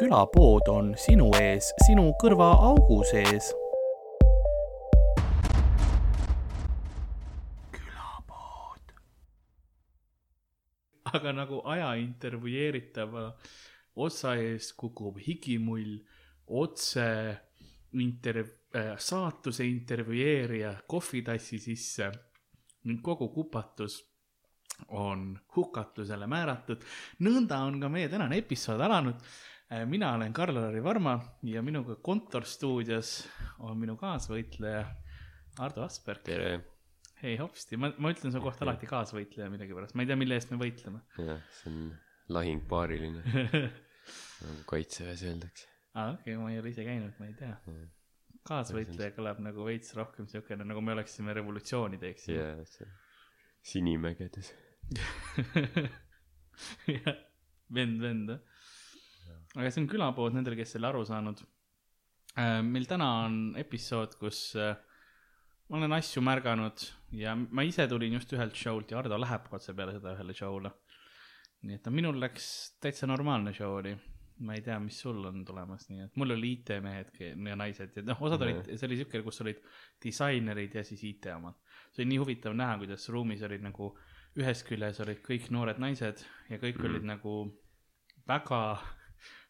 külapood on sinu ees, sinu kõrvaaugu sees. külapood. aga nagu aja intervjueeritava otsa eest kukub higimull otse interv- äh,, saatuse intervjueerija kohvitassi sisse ning kogu kupatus on hukatusele määratud. nõnda on ka meie tänane episood alanud. Mina olen Karl-Lari Varma ja minuga kontorstuudios on minu kaasvõitleja Ardo Asperg. tere. hei hopsti, ma, ma ütlen su kohta alati kaasvõitleja millegipärast, ma ei tea, mille eest me võitleme. jah, see on lahing paariline nagu kaitseväes öeldakse. aa, okei okay,, ma ei ole ise käinud, ma ei tea. kaasvõitleja kõlab nagu veits rohkem siukene, nagu me oleksime revolutsiooni teeksime. jaa, see Sinimägedes. jah, vend venda. Aga see on külapood nendele, kes ei ole aru saanud. meil täna on episood, kus äh, ma olen asju märganud ja ma ise tulin just ühelt show'lt ja Ardo läheb otse peale seda ühele show'le. nii et no minul läks täitsa normaalne show oli. ma ei tea, mis sul on tulemas, nii et mul oli IT-mehed ja naised ja noh, osad olid, see oli siuke, kus olid disainerid ja siis IT omad. see oli nii huvitav näha, kuidas ruumis olid nagu ühest küljest olid kõik noored naised ja kõik mm. olid nagu väga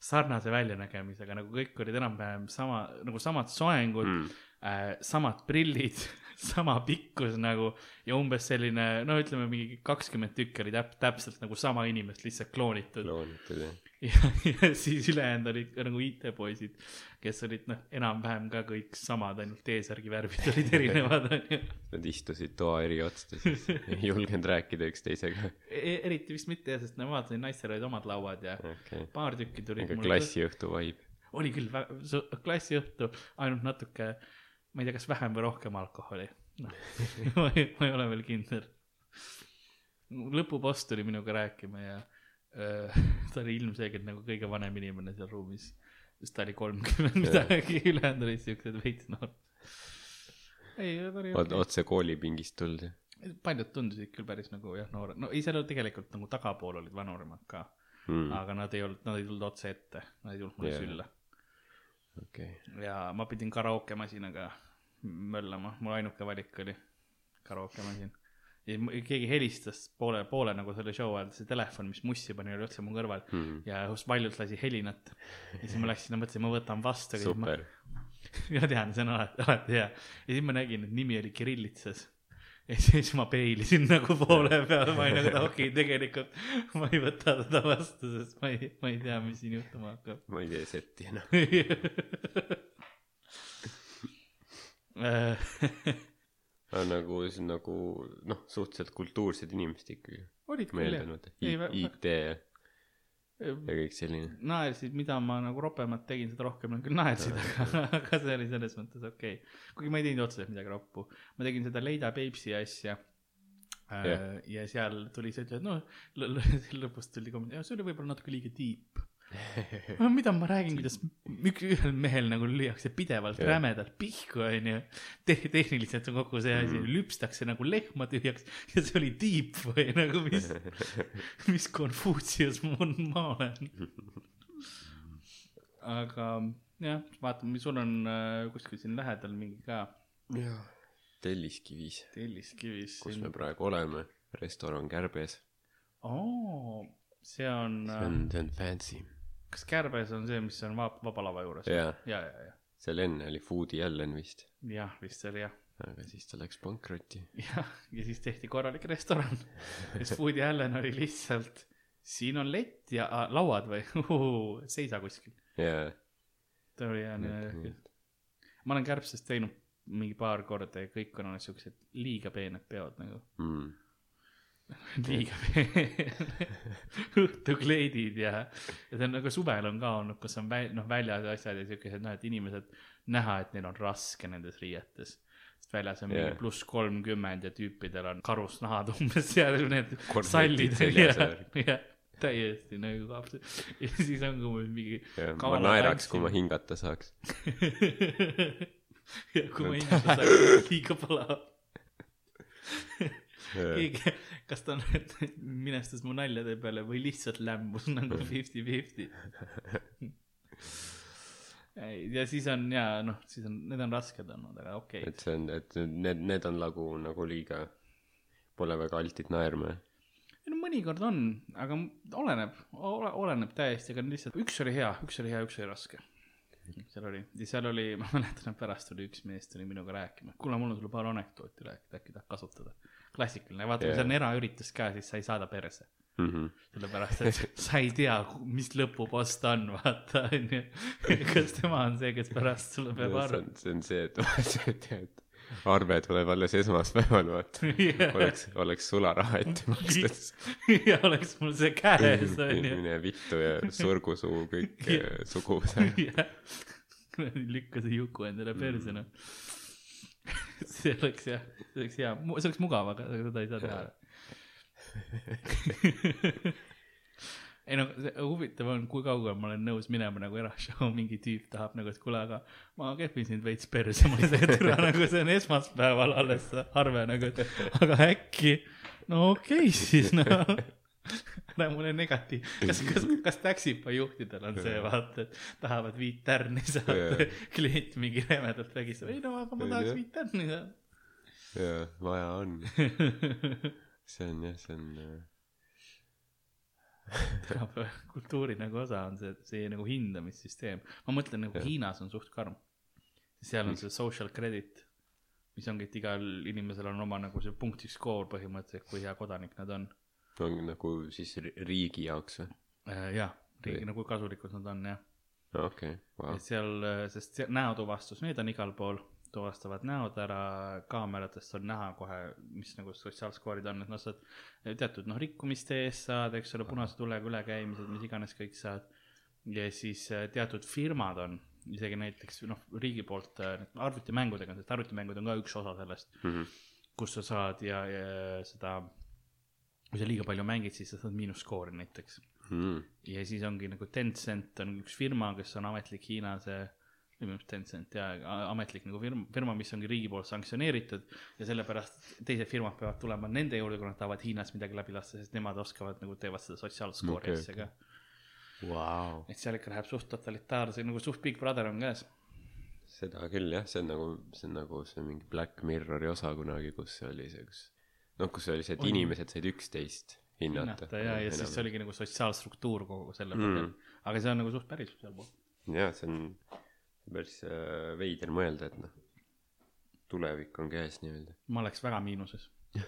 sarnase väljanägemisega, nagu kõik olid enam-vähem sama, nagu samad soengud mm. äh,, samad prillid sama pikkus nagu ja umbes selline, no ütleme mingi kakskümmend tükki oli täp-, täpselt nagu sama inimest lihtsalt kloonitud. kloonitud jah. ja, ja siis ülejäänud olid nagu IT-poisid, kes olid noh, enam-vähem ka kõik samad, ainult T-särgi värvid olid erinevad onju. Nad istusid toa eri otsades, ei julgenud rääkida üksteisega e. eriti vist mitte sest ma vaatasin, naistel olid omad lauad ja okay. paar tükki tulid. klassiõhtu vibe. oli küll, klassiõhtu, ainult natuke ma ei tea, kas vähem või rohkem alkoholi. noh, ma ei, ma ei ole veel kindel. lõpupost tuli minuga rääkima ja öö, ta oli ilmselgelt nagu kõige vanem inimene seal ruumis. sest ta oli kolmkümmend midagi, ülejäänud olid siuksed veits noored. ei, ta oli okay.. otse koolipingist tulnud jah? paljud tundusid küll päris nagu jah, noored, no ei, seal tegelikult nagu tagapool olid vanemad ka mm.. aga nad ei olnud, nad ei tulnud otse ette, nad ei tulnud mulle yeah. sülle okay.. ja ma pidin karaokemasinaga möllama, mul ainuke valik oli karaokemasin. ja keegi helistas poole, poole nagu selle show ajal, see telefon, mis mussi pani, oli otse mu kõrval mm -hmm. ja valjult lasi helinat. ja siis ma läksin ja mõtlesin, ma võtan vastu. super. ma tean, see on alati, alati hea. ja siis ma nägin, et nimi oli Kirillitsas ja siis ma peilisin nagu poole peal, ma olin nagu, et okei okay,, tegelikult ma ei võta teda vastu, sest ma ei, ma ei tea, mis siin juhtuma hakkab. ma ei tee setti enam aga nagu, nagu noh, suhteliselt kultuursed inimesed ikkagi. olid küll jah. IT ja, ja kõik selline. naersid, mida ma nagu ropemalt tegin, seda rohkem nad küll naersid, aga, aga see oli selles mõttes okei. Okay.. kuigi ma ei teinud otseselt midagi roppu. ma tegin seda Leida Peipsi asja. Yeah.. ja seal tuli see, et noh, lõpus tuli kommentaar, see oli võib-olla natuke liiga deep mida ma räägin, kuidas üks, ühel mehel nagu lüüakse pidevalt yeah. rämedalt pihku, onju Te. tehniliselt on kogu see asi mm., lüpstakse nagu lehma tühjaks ja see oli tiip või nagu mis, mis Konfutsius ma olen. aga jah, vaatame, sul on äh, kuskil siin lähedal mingi ka. jah, Telliskivis. Telliskivis. kus siin... me praegu oleme, restoran Kärbes. oo, see on. see on, see on fancy kas Kärbes on see, mis on Vaba, Vaba Lava juures? ja, ja, ja, ja. seal enne oli Foodi Allen vist. jah, vist oli jah. aga siis ta läks pankrotti. jah, ja siis tehti korralik restoran siis Foodi Allen oli lihtsalt, siin on lett ja ah, lauad või seisa kuskil. jaa. ta oli jah nii, ma olen Kärbsest teinud mingi paar korda ja kõik on olnud siuksed liiga peened peod nagu mm liiga õhtukleidid ja, ja see on nagu suvel on ka olnud, kus on väl, noh, väljas asjad ja siukesed, noh, et inimesed näha, et neil on raske nendes riietes. sest väljas on yeah. mingi pluss kolmkümmend ja tüüpidel on karusnahad umbes seal, need sallid ja, ja täiesti nagu kapsel. ja siis on ka mingi. ma naeraks, kui ma hingata saaks ja kui ma hingata saaks, liiga palav keegi, kas ta minestas mu naljade peale või lihtsalt lämbus nagu fifty-fifty ja siis on ja noh, siis on, need on rasked olnud, aga okei okay.. et see on, et need, need on nagu, nagu liiga, pole väga altid naerma. no mõnikord on, aga oleneb, oleneb täiesti, aga lihtsalt üks oli hea, üks oli hea, üks oli raske. seal oli, ja seal oli, ma mäletan, et pärast tuli üks mees tuli minuga rääkima, kuule, mul on sulle paar anekdooti rääkida, äkki tahad kasutada. klassikaline, vaata yeah., kui see on eraüritus ka, siis sa ei saada perse. Mhm. sellepärast, et sa ei tea, mis lõpupost on, vaata, onju. kas tema on see, kes pärast sulle peab arvama on, see on see, et sa tead, arve tuleb alles esmaspäeval, vaata. oleks, oleks sularaha ette makstud. ja oleks mul see käes, onju. mine vittu ja surgu su kõik eh, suguvõsad. lükka see Juku endale perse, noh. See oleks jah, see oleks hea, see oleks mugav, aga seda ei saa teha. ei no see huvitav on, kui kaugele ma olen nõus minema nagu erashow, mingi tüüp tahab nagu, et kuule, aga ma kehvin sind veits perse, ma ei saa türa nagu see on esmaspäeval alles arve nagu, et aga äkki, no okei okay, siis noh ära mulle negatiiv, kas, kas, kas Taxify juhtidel on see vaata, et tahavad viit tärni saada klient mingi rämedalt vägistab, ei no aga ma tahaks viit tärni saada. jaa, vaja on. see on jah, see on äh, tänapäeva kultuuri nagu osa on see, see nagu hindamissüsteem. ma mõtlen nagu Jah. Hiinas on suht karm. seal on see social credit, mis ongi, et igal inimesel on oma nagu see punkti skoor põhimõtteliselt, kui hea kodanik nad on. On nagu siis ri- riigi jaoks või? jah, riigi nagu kasulikud nad on jah. okei, vau et. seal, sest see näotuvastus, need on igal pool, tuvastavad näod ära, kaameratest on näha kohe, mis nagu sotsiaalskoorid on, et noh, sa oled teatud noh, rikkumiste eest saad, eks ole, punase tulega ülekäimised, mis iganes kõik saad. ja siis äh, teatud firmad on, isegi näiteks noh, riigi poolt äh, arvutimängudega, sest arvutimängud on ka üks osa sellest, Mhm. kus sa saad ja, ja seda, kui sa liiga palju mängid, siis sa saad miinusskoori näiteks Mhm. ja siis ongi nagu Tencent on üks firma, kes on ametlik Hiina see, või minu arust Tencent ja ametlik nagu firma, firma, mis ongi riigi poolt sanktsioneeritud ja sellepärast teised firmad peavad tulema nende juurde, kui nad tahavad Hiinas midagi läbi lasta, sest nemad oskavad nagu teevad seda sotsiaalskoori okay, asja ka. Vau, et seal ikka läheb suht totalitaarse, nagu suht Big Brother on käes. seda küll jah, see on nagu, see on nagu see mingi Black Mirrori osa kunagi, kus see oli see, kus noh, kus oli see, et On. inimesed said üksteist hinnata. hinnata ja, ja siis see oligi nagu sotsiaalstruktuur kogu selle Mm. mm.. aga see on nagu suht päris sealpool. jah, see on päris äh, veider mõelda, et noh, tulevik on käes nii-öelda. ma oleks väga miinuses.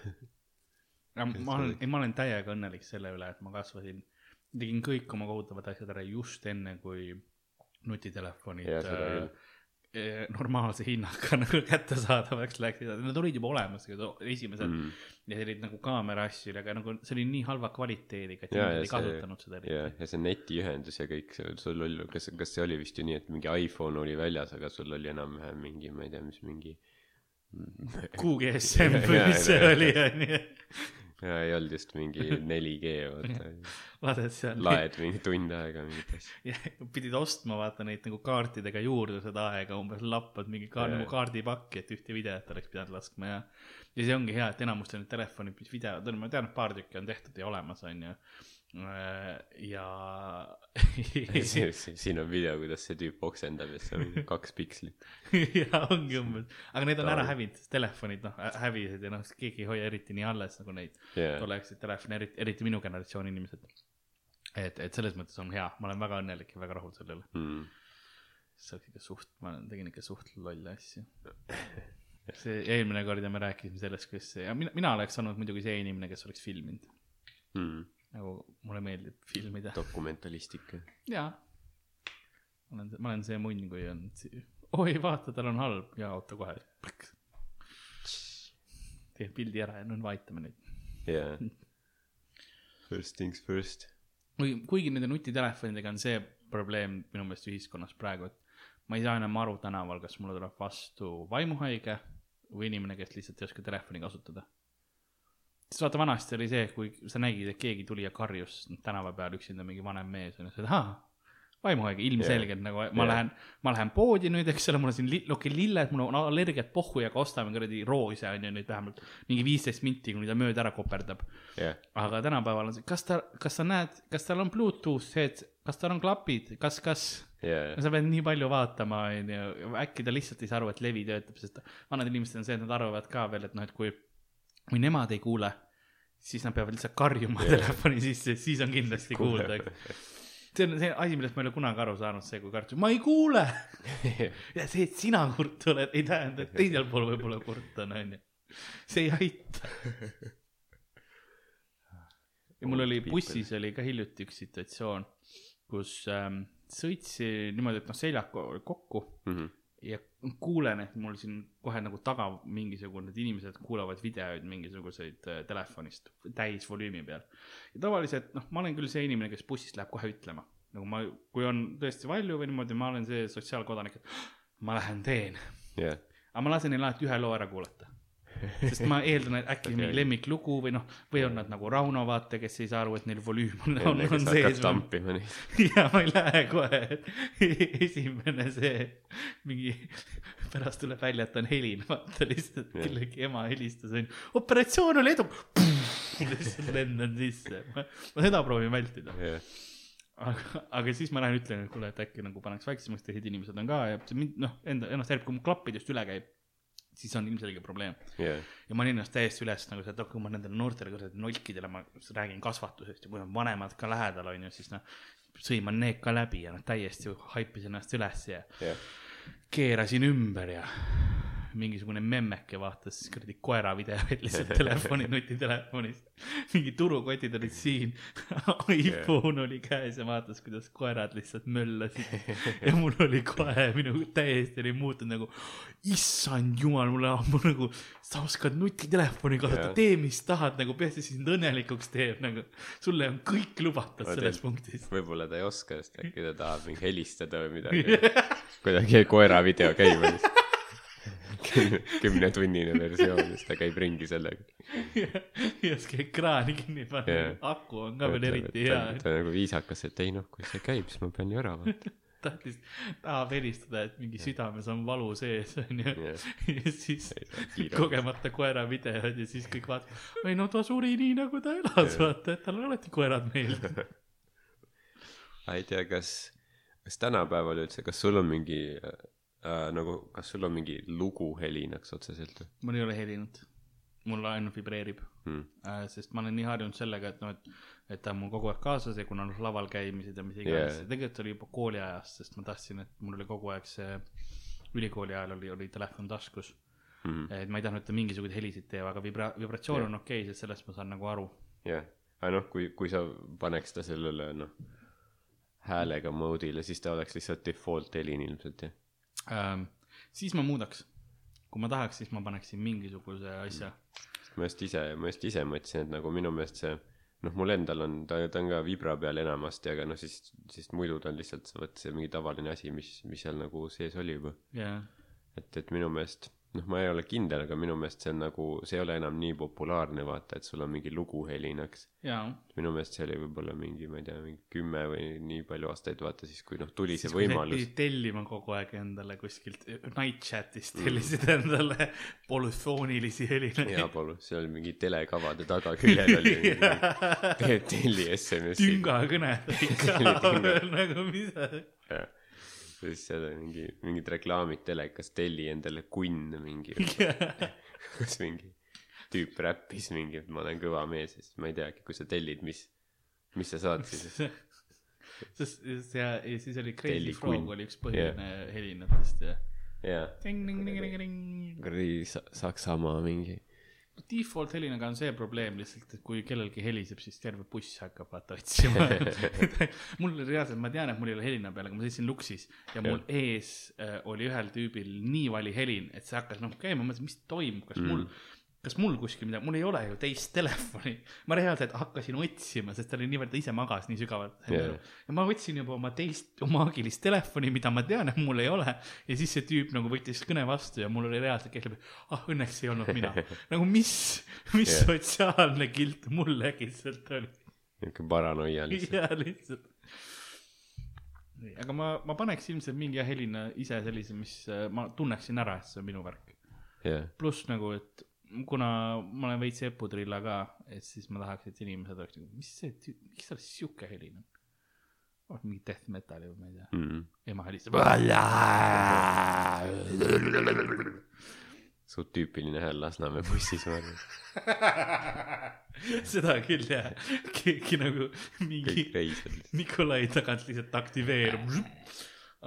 ma olen, ei ma olen täiega õnnelik selle üle, et ma kasvasin, tegin kõik oma kohutavad asjad ära just enne, kui nutitelefonid Jaa, seda äh, normaalse hinnaga nagu kättesaadavaks läksid, nad olid juba olemas, esimesed mm. Ja olid nagu kaamera asju, aga nagu see oli nii halva kvaliteediga, et inimesed ei kasutanud seda ja, ja see netiühendus ja kõik see, sul oli, kas, kas see oli vist ju nii, et mingi iPhone oli väljas, aga sul oli enam-vähem mingi, ma ei tea, mis mingi. QGSM või mis see oli, onju. Ja ei olnud just mingi 4G, vaata. vaatad seal. laed mingi tund aega mingit asja. ja pidid ostma vaata neid nagu kaartidega juurde seda aega umbes lappad mingi ka, Jaa. nagu kaardipakki, et ühte videot oleks pidanud laskma ja ja see ongi hea, et enamustel need telefonid, mis videod on, ma tean, et paar tükki on tehtud ja olemas onju. Ja siin on video, kuidas see tüüp oksendab ja siis on kaks pikslit. ja ongi umbes, aga need on ära hävinud, sest telefonid noh hä- hävisid ja noh, keegi ei hoia eriti nii alles nagu neid jaa, tolleaegseid telefone, eriti, eriti minu generatsiooni inimesed. et, et selles mõttes on hea, ma olen väga õnnelik ja väga rahul selle üle. Mm. see oleks ikka suht, ma tegin ikka suht lolle asju. see eelmine kord ja me rääkisime sellest, kuidas see ja mina, mina oleks olnud muidugi see inimene, kes oleks filminud. Mm. Nagu mulle meeldib filmida. dokumentalistika. jaa. ma olen, ma olen see munn, kui on, oi vaata, tal on halb ja oota kohe. tee pildi ära ja nüüd vaatame nüüd. jaa. First things first. kuigi, kuigi nende nutitelefonidega on see probleem minu meelest ühiskonnas praegu, et ma ei saa enam aru tänaval, kas mulle tuleb vastu vaimuhaige või inimene, kes lihtsalt ei oska telefoni kasutada. Sest vaata, vanasti oli see, kui sa nägid, et keegi tuli ja karjus tänava peal üksinda mingi vanem mees on ju, sa olid, aa, vaimuhaige ilmselgelt yeah. nagu ma Jah. lähen, ma lähen poodi nüüd, eks ole, mul on siin li-, okei lilled, mul on allergiat pohhu ja ostame kuradi roose on ju nüüd vähemalt mingi viisteist minti, kuni ta mööda ära koperdab. jah, aga tänapäeval on see, kas ta, kas sa näed, kas tal on Bluetooth head, kas tal on klapid, kas, kas ja, sa pead nii palju vaatama, onju, äkki ta lihtsalt ei saa aru, et levi töötab, sest vanad inimesed on see, et nad arvavad ka veel, et noh, et kui, kui nemad ei kuule, siis nad peavad lihtsalt karjuma Jah. telefoni sisse, siis on kindlasti kuulda, eks. see on see asi, millest ma ei ole kunagi aru saanud, see, kui karjub, ma ei kuule. ja see, et sina kurt oled, ei tähenda, et teisel pool võib-olla kurt on, onju. see ei aita. ja mul oli bussis oli ka hiljuti üks situatsioon, kus ähm, sõitsin niimoodi, et noh, seljad ko- kokku Mhm. Ja kuulen, et mul siin kohe nagu taga mingisugune, need inimesed kuulavad videoid mingisuguseid äh, telefonist täisvolüümi peal. ja tavaliselt noh, ma olen küll see inimene, kes bussist läheb kohe ütlema, nagu ma, kui on tõesti valju või niimoodi, ma olen see sotsiaalkodanik, et ma lähen teen, jah, aga ma lasen neil alati ühe loo ära kuulata. sest ma eeldan, et äkki okay. mingi lemmiklugu või noh, või on nad nagu Rauno vaata, kes ei saa aru, et neil volüüm on, on, on sees tampima neid. ja ma ei lähe kohe, et esimene see mingi, pärast tuleb välja, et on Helin, vaata lihtsalt kellegi ema helistas onju, operatsioon oli edu. lihtsalt lendan sisse, ma seda proovin vältida, jah, aga, aga siis ma lähen ütlen, et kuule, et äkki nagu paneks väiksemaks, teised inimesed on ka ja see mind noh, enda, ennast häirib, kui mu klappidest üle käib, siis on ilmselge probleem. Jah, ja ma olin ennast täiesti üles nagu see, et kui ma nendele noortele kuradi nolkidele, ma räägin kasvatusest ja kui on vanemad ka lähedal, onju, siis noh, sõiman need ka läbi ja noh, täiesti haipis ennast üles ja jah, keerasin ümber ja mingisugune memmeke vaatas kuradi koera videoid lihtsalt telefoni, nutitelefonist. mingi turukotid olid siin, iPhone oli käes ja vaatas, kuidas koerad lihtsalt möllasid. ja mul oli kohe, minu täiesti oli muutunud nagu, issand jumal, mulle, mul nagu, sa oskad nutitelefoni kasutada tee mis tahad nagu, peaasi sind õnnelikuks teeb nagu. sulle on kõik lubatud Ma selles teen- punktis. võib-olla ta ei oska, sest äkki ta tahab mingi helistada või midagi. kuidagi koera video käima lihtsalt. Kümnetunnine versioon, siis ta käib ringi sellega. ei oska ekraani kinni panna Jah., aku on ka veel eriti hea. ta on nagu viisakas, et ei noh, kui see käib, siis ma pean ju ära vaatama. tahtis, tahab helistada, et mingi südames on valu sees, onju. Ja siis kogemata koera videod ja siis kõik vaatavad, ei no ta suri nii nagu ta elas, vaata, et talle alati koerad meeldivad. ma ei tea, kas, kas tänapäeval üldse, kas sul on mingi äh, nagu, kas sul on mingi lugu helinaks otseselt või mul ei ole helinud, mul ainult vibreerib hmm.? äh,, sest ma olen nii harjunud sellega, et noh, et, et ta on mul kogu aeg kaasas ja kuna noh, laval käimised ja mis iganes yeah., tegelikult oli juba kooliajast, sest ma tahtsin, et mul oli kogu aeg see, ülikooli ajal oli, oli telefon taskus Hmm. et ma ei tahtnud, et ta mingisuguseid helisid teeb, aga vibra-, vibratsioon Jah. on okei okay,, sest sellest ma saan nagu aru. jah, aga noh, kui, kui sa paneks ta sellele noh, häälega mode'ile, siis ta oleks lihtsalt default helin ilmselt jah. Ähm, siis ma muudaks. kui ma tahaks, siis ma paneksin mingisuguse asja. ma just ise, ma just ise mõtlesin, et nagu minu meelest see noh, mul endal on, ta, ta on ka vibra peal enamasti, aga noh, siis, siis muidu ta on lihtsalt vot see mingi tavaline asi, mis, mis seal nagu sees oli juba. jaa, et, et minu meelest noh, ma ei ole kindel, aga minu meelest see on nagu, see ei ole enam nii populaarne vaata, et sul on mingi lugu helinaks. minu meelest see oli võib-olla mingi, ma ei tea, mingi kümme või nii palju aastaid vaata siis, kui noh, tuli see siis sa võimalus. pidid tellima kogu aeg endale kuskilt Night Chatist Mm. tellisid endale polüfoonilisi helinaid. jaa, palun, see oli mingi telekavade tagaküljel oli mingi telli SMS-i. tüngakõned olid ka See oli tünga. veel nagu mis ja siis seal oli mingi mingid reklaamid telekas telli endale kunn mingi. Kus mingi tüüp räppis mingi et ma olen kõva mees ja siis ma ei teagi kui sa tellid mis mis sa saad siis. Sest see ja siis oli Crazy. Frog oli üks põhiline yeah. helinatest ja jaa kuradi sa- saksamaa mingi Default helinaga on see probleem lihtsalt, et kui kellelgi heliseb, siis terve buss hakkab vaata otsima. mul oli reaalselt, ma tean, et mul ei ole helina peal, aga ma sõitsin Luxis ja mul ees äh, oli ühel tüübil nii vali helin, et see hakkas noh käima, ma mõtlesin, mis toimub, kas mm. mul, kas mul kuskil midagi, mul ei ole ju teist telefoni. ma reaalselt hakkasin otsima, sest ta oli niivõrd, ta ise magas nii sügavalt Jaa. ja ma võtsin juba oma teist maagilist telefoni, mida ma tean, et mul ei ole. ja siis see tüüp nagu võttis kõne vastu ja mul oli reaalselt keegi läbi, ah õnneks ei olnud mina. nagu mis, mis yeah. sotsiaalne kilt mul äkitselt oli. niuke paranoia lihtsalt ja lihtsalt. aga ma, ma paneks ilmselt mingi helina ise sellise, mis ma tunneksin ära, et see on minu värk. jah, pluss nagu, et kuna ma olen veits eputrilla ka, et siis ma tahaks, et inimesed oleks nagu, mis see, miks tal sihuke helin on? oh, mingi death metal'i või ma ei tea, mm. ema helistab. suht tüüpiline hääl Lasnamäe bussis, ma arvan. seda küll jah, keegi nagu mingi. Nikolai tagant lihtsalt aktiveerub.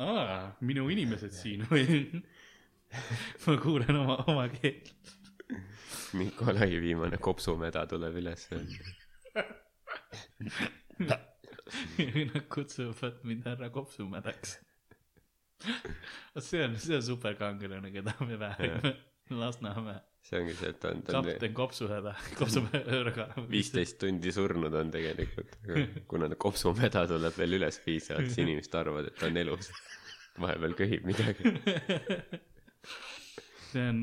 aa, minu inimesed siin või? ma kuulen oma, oma keelt. Nikolai viimane kopsumeda tuleb üles. Nad kutsuvad mind härra kopsumedaks. see on, see on superkangelane, keda me väärime. Lasnamäe, see ongi see, et ta on, kapten kopsuhäda, kopsumõõraga. viisteist tundi surnud on tegelikult, kuna ta kopsumeda tuleb veel üles piisavalt, siis inimesed arvavad, et ta on elus. vahepeal köhib midagi. See on,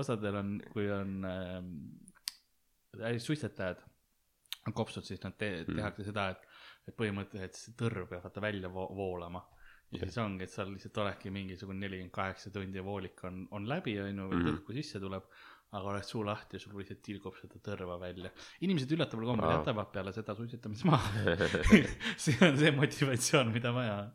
osadel on, kui on äh, suitsetajad on kopsud, siis nad te Mm. tehakse seda, et, et põhimõtteliselt see tõrv peab vaata välja vo voolama. ja Jah. siis ongi, et seal lihtsalt olekski mingisugune nelikümmend kaheksa tundi ja voolik on, on läbi, on ju, või Mhm. õhku sisse tuleb. aga oled suu lahti ja sul lihtsalt tilgub seda tõrva välja. inimesed üllataval kombel jätavad peale seda suitsetamist maha. see on see motivatsioon, mida vaja on.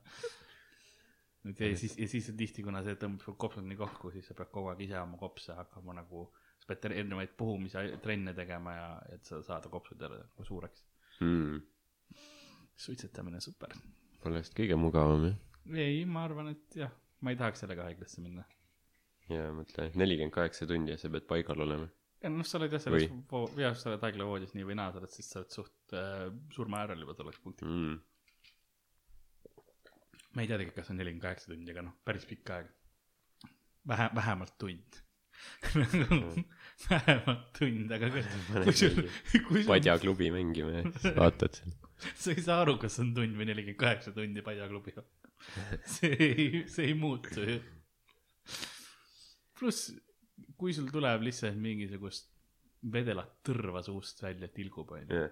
Et ja siis, ja siis on tihti, kuna see tõmbab sul kopsud nii kokku, siis sa pead kogu aeg ise oma kopse hakkama nagu, sa pead erinevaid puhumise trenne tegema ja, et sa saada kopsud jälle nagu suureks. mm.. suitsetamine super. Pole vist kõige mugavam jah. ei, ma arvan, et jah, ma ei tahaks sellega haiglasse minna. ja mõtle, nelikümmend kaheksa tundi ja sa pead paigal olema. ja noh, sa oled jah selles, jah, sa oled haiglavoodis nii või naa, sa oled, siis sa oled suht äh, surma äärel juba selleks punktiks. mm.. Ma ei tea tegelikult, kas on nelikümmend kaheksa tundi, aga noh, päris pikk aeg. vähe, vähemalt tund. vähemalt tund, aga kui, sul, kui sul, padjaklubi mängima ja siis vaatad seal. sa ei saa aru, kas on tund või nelikümmend kaheksa tundi padjaklubiga. see ei, see ei muutu ju. pluss, kui sul tuleb lihtsalt mingisugust vedelat tõrva suust välja tilgub, onju.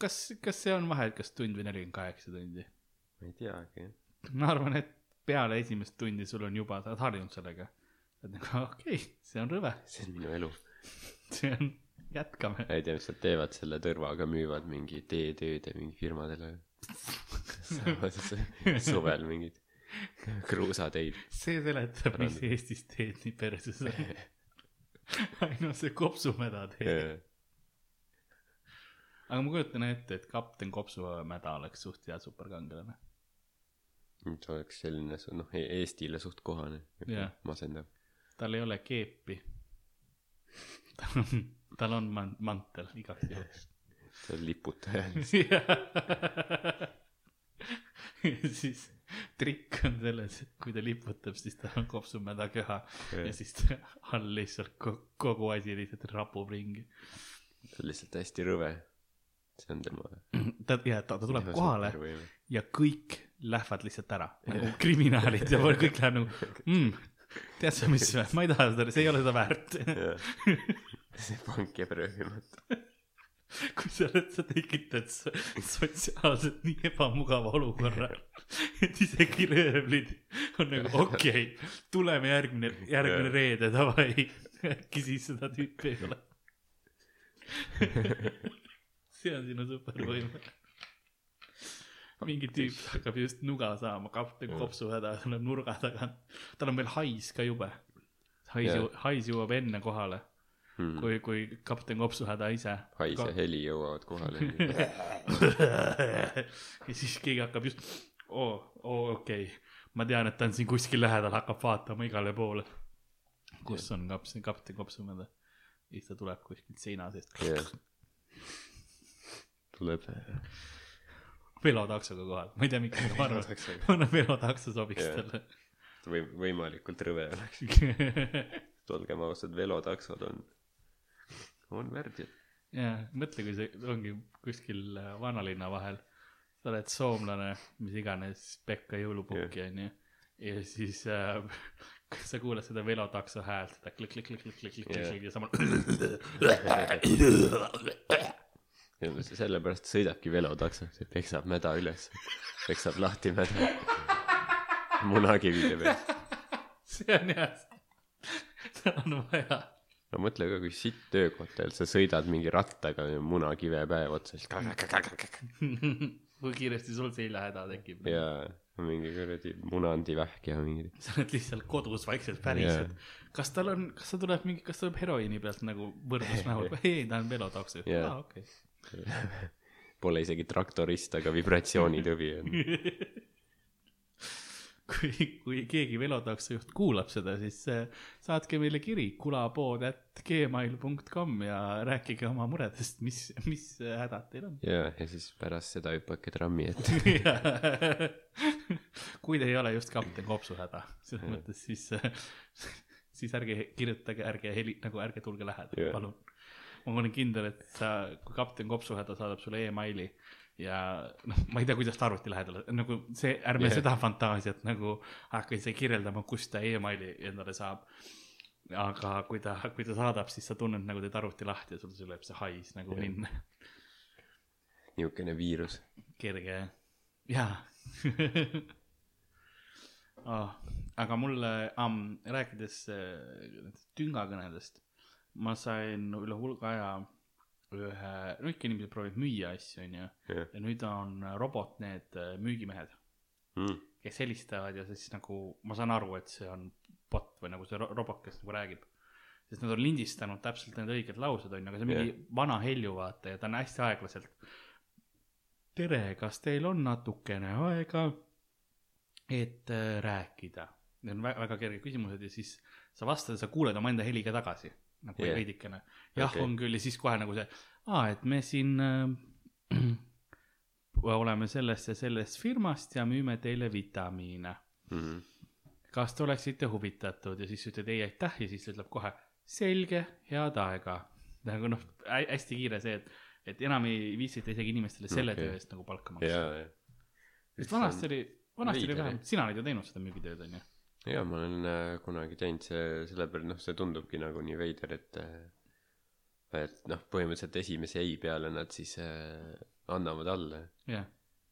kas, kas see on vahe, et kas tund või nelikümmend kaheksa tundi? ma ei teagi jah. Ma arvan, et peale esimest tundi sul on juba, sa oled harjunud sellega. et nagu okei okay,, see on rõve, see on minu elu. see on, jätkame. ma ei tea, mis nad teevad selle tõrvaga, müüvad mingi teetööde mingi firmadele. suvel mingid kruusateid. see seletab, mis Eestis teed nii perses on. ainult see kopsumeda teeb. aga ma kujutan ette, et kapten Kopsumäda oleks suht hea superkangelane. See oleks selline, noh, Eestile suht kohane Jah.. masendav. tal ei ole keepi. tal on, tal on man-, mantel igaks juhuks. see on liputaja. ja siis trikk on selles, et kui ta liputab, siis tal on kopsumäda köha ja siis ta all lihtsalt ko- kogu asi lihtsalt rapub ringi. see on lihtsalt hästi rõve. See on tema. ta, ja ta, ta tuleb kohale supervõime. ja kõik lähevad lihtsalt ära nagu kriminaalid ja kõik läheb nagu mm,. tead sa mis, ma ei taha seda, see ei ole seda väärt. See pank jääb röövimata. kui sa oled, sa tekitad so- sotsiaalselt nii ebamugava olukorra, et isegi röövlid on nagu okei okay,, tuleme järgmine, järgmine reede, davai, äkki siis seda tüüpi ei ole. see on sinu supervõime. mingi tüüp hakkab just nuga saama, kapten Jah. kopsuhäda tuleb nurga tagant, tal on veel hais ka jube. hais ju, hais jõuab enne kohale, Hmm. kui, kui kapten kopsuhäda ise. hais ja heli jõuavad kohale. ja siis keegi hakkab just, oo, oo okei okay., ma tean, et ta on siin kuskil lähedal, hakkab vaatama igale poole. kus on kapten, kapten kopsumäda. ja siis ta tuleb kuskilt seina seest jah. tuleb. velotaksoga kohale, ma ei tea, miks, ma arvan, ma velotakso sobiks talle. või võimalikult rõve oleks. olgem ausad, velotaksod on, on värdjad. jaa, mõtle, kui see ongi kuskil äh, vanalinna vahel. sa oled soomlane, mis iganes, Pekka jõulupukki onju. ja siis äh, sa kuuled seda velotakso häält, seda klikk-klikk-klikk-klikk-klikk Jah. yeah. Ja sellepärast sõidabki velotaksoks, et peksab mäda üles, peksab lahti mäda. munakivide peal. see on hea. seda on vaja. no mõtle ka, kui sitt töökoht teil, sa sõidad mingi rattaga ja munakive päev otsa, siis kui kiiresti sul seljahäda tekib. ja mingi kuradi munandivähk ja mingi. sa oled lihtsalt kodus vaikselt päriselt kas tal on, kas ta tuleb mingi, kas ta tuleb heroiini pealt nagu võrdlusnäol, ei ta on velotakso Jaa. aa okei Pole isegi traktorist, aga vibratsioonitõbi on. kui, kui keegi velotaksojuht kuulab seda, siis äh, saatke meile kiri kulapood at gmail.com ja rääkige oma muredest, mis, mis hädad teil on. ja, ja siis pärast seda hüppake trammi ette. kui te ei ole just kapten Kopsu häda, selles mõttes siis, siis ärge kirjutage, ärge heli, nagu ärge tulge lähedale palun. Ma olen kindel, et sa, kui kapten Kopsu häda saadab sulle emaili ja noh, ma ei tea, kuidas ta arvuti lähedale, nagu see, ärme yeah. seda fantaasiat nagu hakka ise kirjeldama, kust ta emaili endale saab. aga kui ta, kui ta saadab, siis sa tunned nagu teed arvuti lahti ja sul tuleb see hais nagu Jah. ninna niisugune viirus. kerge, jaa oh. aga mulle um,, rääkides äh, tüngakõnedest, ma sain üle hulga aja ühe, no ikka inimesed proovivad müüa asju, onju. ja nüüd on robot need äh, müügimehed, Mm. kes helistavad ja siis nagu ma saan aru, et see on bot või nagu see ro- robot, kes nagu räägib. sest nad on lindistanud täpselt need õiged laused, onju, aga see on mingi Jah. vana helju, vaata, ja ta on hästi aeglaselt. tere, kas teil on natukene aega, et äh, rääkida? Need on väga, väga kerged küsimused ja siis sa vastad ja sa kuuled omaenda heli ka tagasi nagu yeah. veidikene. jah okay., on küll ja siis kohe nagu see, aa, et me siin äh, oleme sellest ja sellest firmast ja müüme teile vitamiine. Mm. kas te oleksite huvitatud ja siis ütled ei aitäh ja siis ütleb kohe selge, head aega. nagu noh, hästi kiire see, et, et enam ei viitsita isegi inimestele selle okay. töö eest nagu palka maksta. ja, ja. sest vanasti oli, vanasti oli vähem, sina oled ju teinud seda müügitööd onju. Ja ma olen äh, kunagi teinud see, sellepärast noh, see tundubki nagu nii veider, et äh, et noh, põhimõtteliselt esimese ei peale nad siis äh, annavad alla. jah,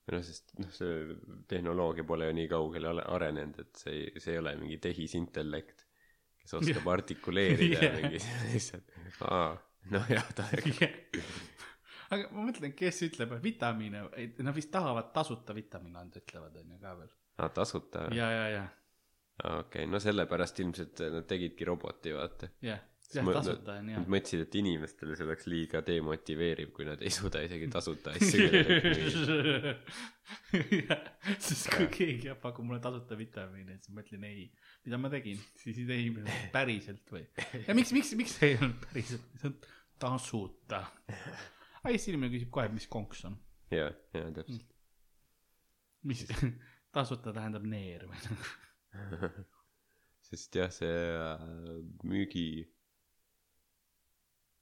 või noh, sest noh, see tehnoloogia pole ju nii kaugele arenenud, et see ei, see ei ole mingi tehisintellekt, kes oskab artikuleerida ja Jah. mingi lihtsalt, aa, noh jah, ta aga ma mõtlen, kes ütleb vitamiine, nad vist tahavad tasuta vitamiine anda, ütlevad onju ka veel. aa, tasuta ja, ja, ja, okei okay., no sellepärast ilmselt nad tegidki roboti, vaata. jah, jah Mõ- tasuta on Nad. mõtlesid, et inimestele see oleks liiga demotiveeriv, kui nad ei suuda isegi tasuta asju sest kui keegi jah pakub mulle tasuta vitamiine, siis ma ütlen ei. mida ma tegin, siis ei, päriselt või? ja miks, miks, miks ei olnud päriselt, see on tasuta. aga Eesti inimene küsib kohe, mis konks on, ja, ja täpselt. mis tasuta tähendab neer või nagu. sest jah, see äh, müügi,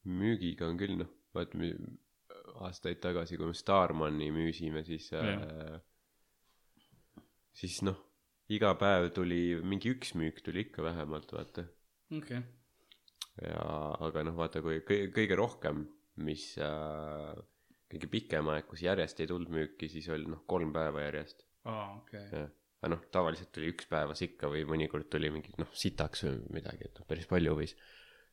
müügiga on küll noh, vaata aastaid tagasi, kui me Starmani müüsime, siis äh, siis noh, iga päev tuli mingi üks müük tuli ikka vähemalt, vaata. okei, ja aga noh, vaata, kui kõige, kõige rohkem, mis äh, kõige pikem aeg, kus järjest ei tulnud müüki, siis oli noh, kolm päeva järjest. aa okei, jah, aga noh, tavaliselt tuli üks päevas ikka või mõnikord tuli mingi noh, sitaks või midagi, et noh, päris palju võis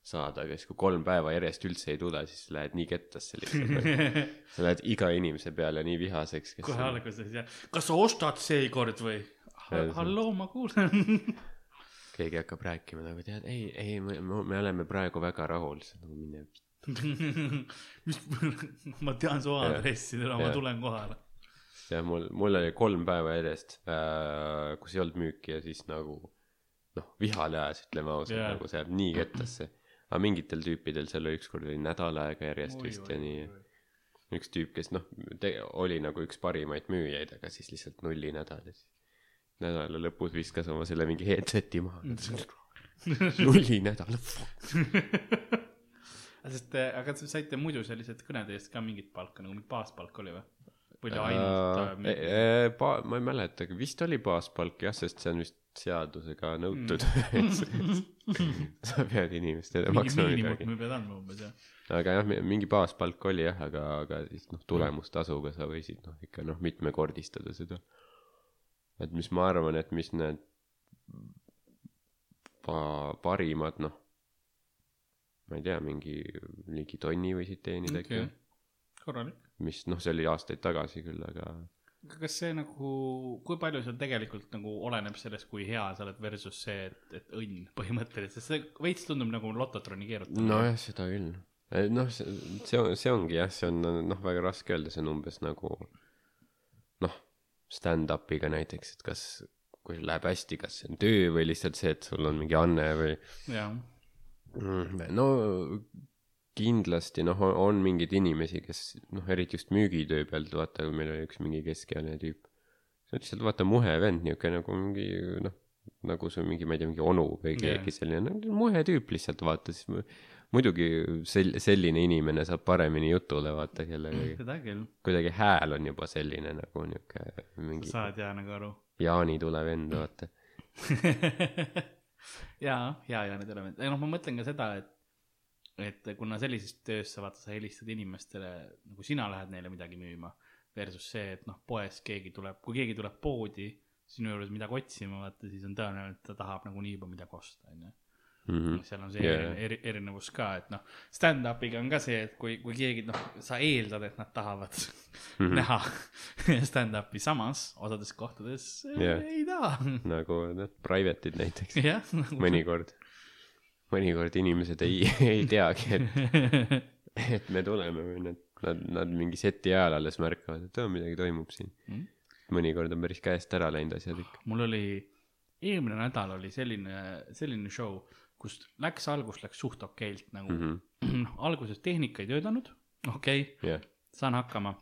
saada, aga siis kui kolm päeva järjest üldse ei tule, siis lähed nii kettasse lihtsalt. sa lähed iga inimese peale nii vihaseks, kohe alguses jah, kas sa ostad seekord või? halloo, ma kuulen. keegi hakkab rääkima nagu tead, ei, ei, me, me oleme praegu väga rahul, siis nagu mine. mis, ma tean su aadressi, ma Jah. tulen kohale. jah, mul, mul oli kolm päeva järjest äh,, kus ei olnud müüki ja siis nagu noh, vihale ajas, ütleme ausalt yeah., nagu see jääb nii kettasse. aga mingitel tüüpidel seal oli ükskord oli nädal aega järjest vist ja nii. üks tüüp, kes noh, oli nagu üks parimaid müüjaid, aga siis lihtsalt nulli nädal ja siis nädala lõpus viskas oma selle mingi headset'i maha. nulli nädal, sest, aga te saite muidu sellised kõnede eest ka mingit palka, nagu mingi baaspalk oli või? Oli ainult äh? Pa-, ma ei mäletagi, vist oli baaspalk jah, sest see on vist seadusega nõutud mm. sa pead inimestele maksma midagi. me pead andma umbes jah. aga jah, mingi baaspalk oli jah, aga, aga siis noh, tulemustasuga sa võisid noh, ikka noh, mitmekordistada seda. et mis ma arvan, et mis need pa-, parimad, noh, ma ei tea, mingi ligi tonni võisid teenida äkki okei, korralik. Mis noh, see oli aastaid tagasi küll, aga kas see nagu, kui palju seal tegelikult nagu oleneb sellest, kui hea sa oled versus see, et, et õnn põhimõtteliselt, sest see veits tundub nagu lototroni keerutamine. nojah, seda küll. noh, see, see on, see ongi jah, see on noh, väga raske öelda, see on umbes nagu noh, stand-up'iga näiteks, et kas, kui läheb hästi, kas see on töö või lihtsalt see, et sul on mingi anne või Mm, no kindlasti noh, on mingeid inimesi, kes noh, eriti just müügitöö pealt, vaata, meil oli üks mingi keskealine tüüp. see on lihtsalt vaata muhe vend, niuke nagu mingi noh, nagu see mingi, ma ei tea, mingi onu või keegi selline no,, muhe tüüp lihtsalt vaata, siis mu- muidugi sel-, selline inimene saab paremini jutule vaata, kellega seda küll, kuidagi hääl on juba selline nagu niuke mingi saad jaa nagu aru. jaanitule vend, vaata. jaa, hea ja need elemendid, noh, ma mõtlen ka seda, et, et kuna sellises töös sa vaata, sa helistad inimestele nagu sina lähed neile midagi müüma versus see, et noh, poes keegi tuleb, kui keegi tuleb poodi sinu juures midagi otsima, vaata siis on tõenäoline, et ta tahab nagunii juba midagi osta, onju. Mhm. seal on see yeah. eri, erinevus ka, et noh, stand-up'iga on ka see, et kui, kui keegi noh, sa eeldad, et nad tahavad mm. -hmm. näha stand-up'i, samas osades kohtades yeah. ei taha. nagu need private'id näiteks. jah, nagu mõnikord, mõnikord inimesed ei, ei teagi, et, et me tuleme või nad, nad, nad mingi seti ajal alles märkavad, et aa, midagi toimub siin Mm.. mõnikord on päris käest ära läinud asjad ikka. mul oli, eelmine nädal oli selline, selline show, kus läks, algus läks suht okeilt nagu mm. -hmm. alguses tehnika ei töötanud, okei okay,, jah, saan hakkama.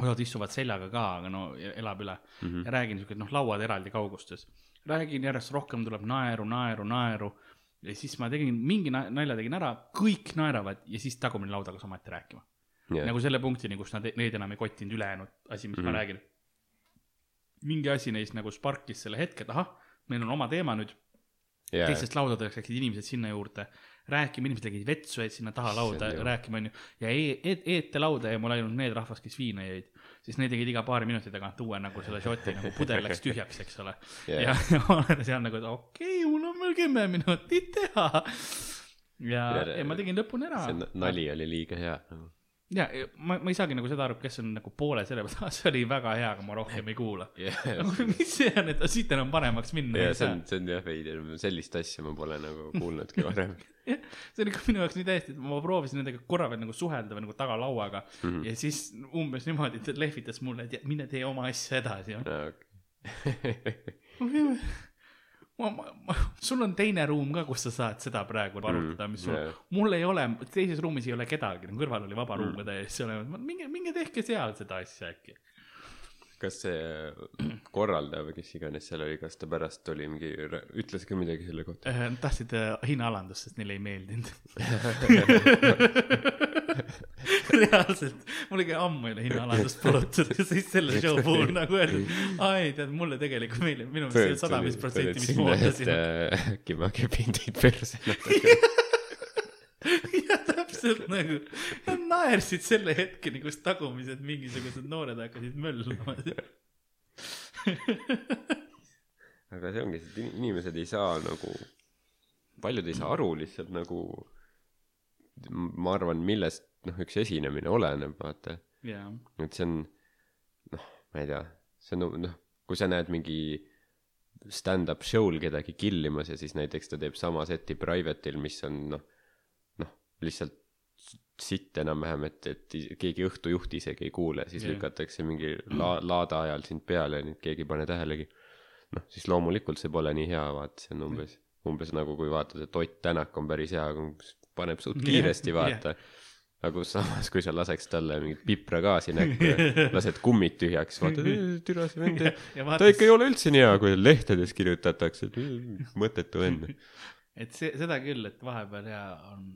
osad istuvad seljaga ka, aga no elab üle mm. -hmm. ja räägin siuke, noh, lauad eraldi kaugustes. räägin järjest rohkem tuleb naeru, naeru, naeru. Ja siis ma tegin, mingi na- nalja tegin ära, kõik naeravad ja siis tagumine laud hakkas ometi rääkima. jah, nagu selle punktini, kus nad, neid enam ei kottinud ülejäänud asi, mis mm -hmm. Mhm. ma räägin. mingi asi neist nagu sparkis selle hetke, et ahah, meil on oma teema nüüd, jah, teistest laudadest läksid inimesed sinna juurde rääkima, inimesed tegid vetsu, jäid sinna taha lauda rääkima, onju. ja e- e- eetelauda jäi mul ainult need rahvas, kes viina jõid. siis need tegid iga paari minuti tagant uue nagu selle šoti nagu pudel läks tühjaks, eks ole. Jah. ja, ma olen seal nagu, et okei okay,, mul on veel kümme minutit teha. ja Ja-, ja ma tegin lõpuni ära see. nali oli liiga hea nagu. ja, ma, ma ei saagi nagu seda aru, kes on nagu poole selle peale, see oli väga hea, aga ma rohkem ei kuula. jah, mis see on, et siit enam paremaks minna ja ei see saa on, see on jah veider, sellist asja ma pole nagu kuulnudki varem. jah, see oli ka minu jaoks nii täiesti, et ma proovisin nendega korra veel nagu suhelda või nagu tagalauaga mm. -hmm. ja siis umbes niimoodi, et lehvitas mulle, et mine tee oma asja edasi. ma, ma, ma, sul on teine ruum ka, kus sa saad seda praegu arutada, mis sul jah. mul ei ole, teises ruumis ei ole kedagi, kõrval oli vaba ruum ka täiesti minge, minge tehke seal seda asja äkki. Kas see korraldaja või kes iganes seal oli, kas ta pärast tuli mingi, ütles ka midagi selle kohta? Nad tahtsid äh, hinnaalandust, sest neile ei meeldinud. reaalselt, mul ikka ammu ei ole hinnaalandust palutud ja siis selle show puhul nagu öeldud, ai tead mulle tegelikult meile, minu meelest sada viis protsenti, mis ma ootasin. äkki ma kepin teid perse natuke. jah, täpselt nagu, nad naersid selle hetkeni, kus tagumised mingisugused noored hakkasid möllama. aga see ongi, et in- inimesed ei saa nagu, paljud ei saa aru lihtsalt nagu, ma arvan, millest noh, üks esinemine oleneb, vaata jaa, et see on noh, ma ei tea, see on noh, kui sa näed mingi stand-up show'l kedagi killimas ja siis näiteks ta teeb sama seti private'il, mis on noh, noh, lihtsalt sitt enam-vähem, et, et keegi õhtujuht isegi ei kuule, siis yeah. lükatakse mingi la-, laada ajal sind peale ja nüüd keegi ei pane tähelegi. noh, siis loomulikult see pole nii hea, vaata, see on umbes, umbes nagu kui vaatad, et Ott Tänak on päris hea, paneb suht kiiresti, vaata aga samas, kui sa laseks talle mingit pipragaasi näkku ja lased kummid tühjaks, vaatad, türa see vend, ta ikka ei ole üldse nii hea, kui lehtedes kirjutatakse, mõttetu vend. et see, seda küll, et vahepeal ja on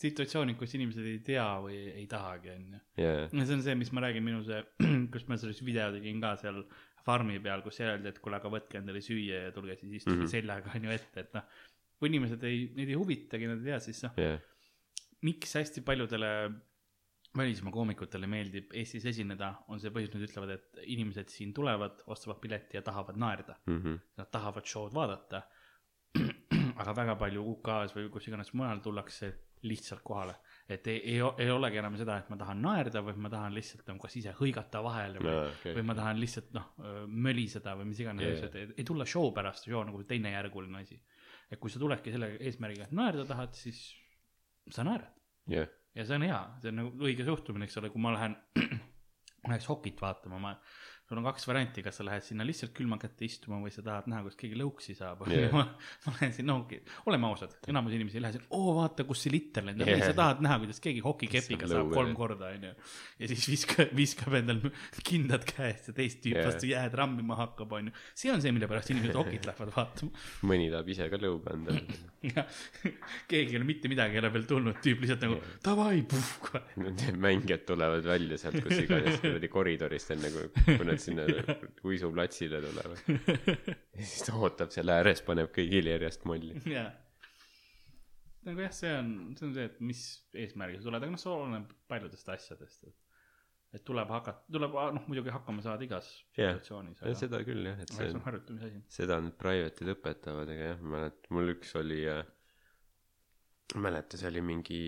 situatsioonid, kus inimesed ei tea või ei tahagi, onju. ja see on see, mis ma räägin, minu see, kus ma selles video tegin ka seal farmi peal, kus öeldi, et kuule, aga võtke endale süüa ja tulge siis istuge mm. -hmm. seljaga onju ette, et noh. kui inimesed ei, neid ei huvitagi, nad ei tea, siis noh, jaa, miks hästi paljudele välismaa koomikutele meeldib Eestis esineda, on see põhjus, nad ütlevad, et inimesed siin tulevad, ostavad pileti ja tahavad naerda. Mhm. Nad tahavad show'd vaadata. aga väga palju UK-s või kus iganes mujal tullakse lihtsalt kohale. et ei, ei, ei olegi enam seda, et ma tahan naerda, vaid ma tahan lihtsalt nagu kas ise hõigata vahele või Aa, okei. või ma tahan lihtsalt noh, möliseda või mis iganes yeah., et ei, ei tulla show pärast, show nagu teisejärguline asi. et kui sa tuledki selle eesmärgiga, et naerda tahad, siis sa naerad jah, ja see on hea, see on nagu õige suhtumine, eks ole, kui ma lähen läheks hokit vaatama, ma, sul on kaks varianti, kas sa lähed sinna lihtsalt külma kätte istuma või sa tahad näha, kuidas keegi lõuksi saab Jah. ma, ma lähen sinna, no oleme ausad, enamus inimesi ei lähe sinna, oo vaata, kus see liter lendab yeah., sa tahad näha, kuidas keegi hokikepiga Saab lõuga, kolm korda, onju. ja siis viskab, viskab endal kindad käest ja teist tüüpi Jah. vastu jääd rammima hakkab, onju. see on see, mille pärast inimesed hokit lähevad vaatama. mõni tahab ise ka lõuga anda. keegi ei ole mitte midagi ei ole veel tulnud, tüüp lihtsalt nagu davai, puh, kohe. Need mängijad tulevad välja sealt kus iganes kuradi koridorist enne kui, kui nad sinna uisuplatsile tulevad. ja siis ta ootab seal ääres, paneb kõigil järjest molli. jaa. nagu jah, see on, see on see, et mis eesmärgiga sa tuled, aga noh, see oleneb paljudest asjadest, et. et tuleb hakata, tuleb noh, muidugi hakkama saada igas situatsioonis, aga seda küll jah, et see on harjutamise asi. seda need private'id õpetavad, aga jah, ma mäletan, mul üks oli äh,, ma ei mäleta, see oli mingi,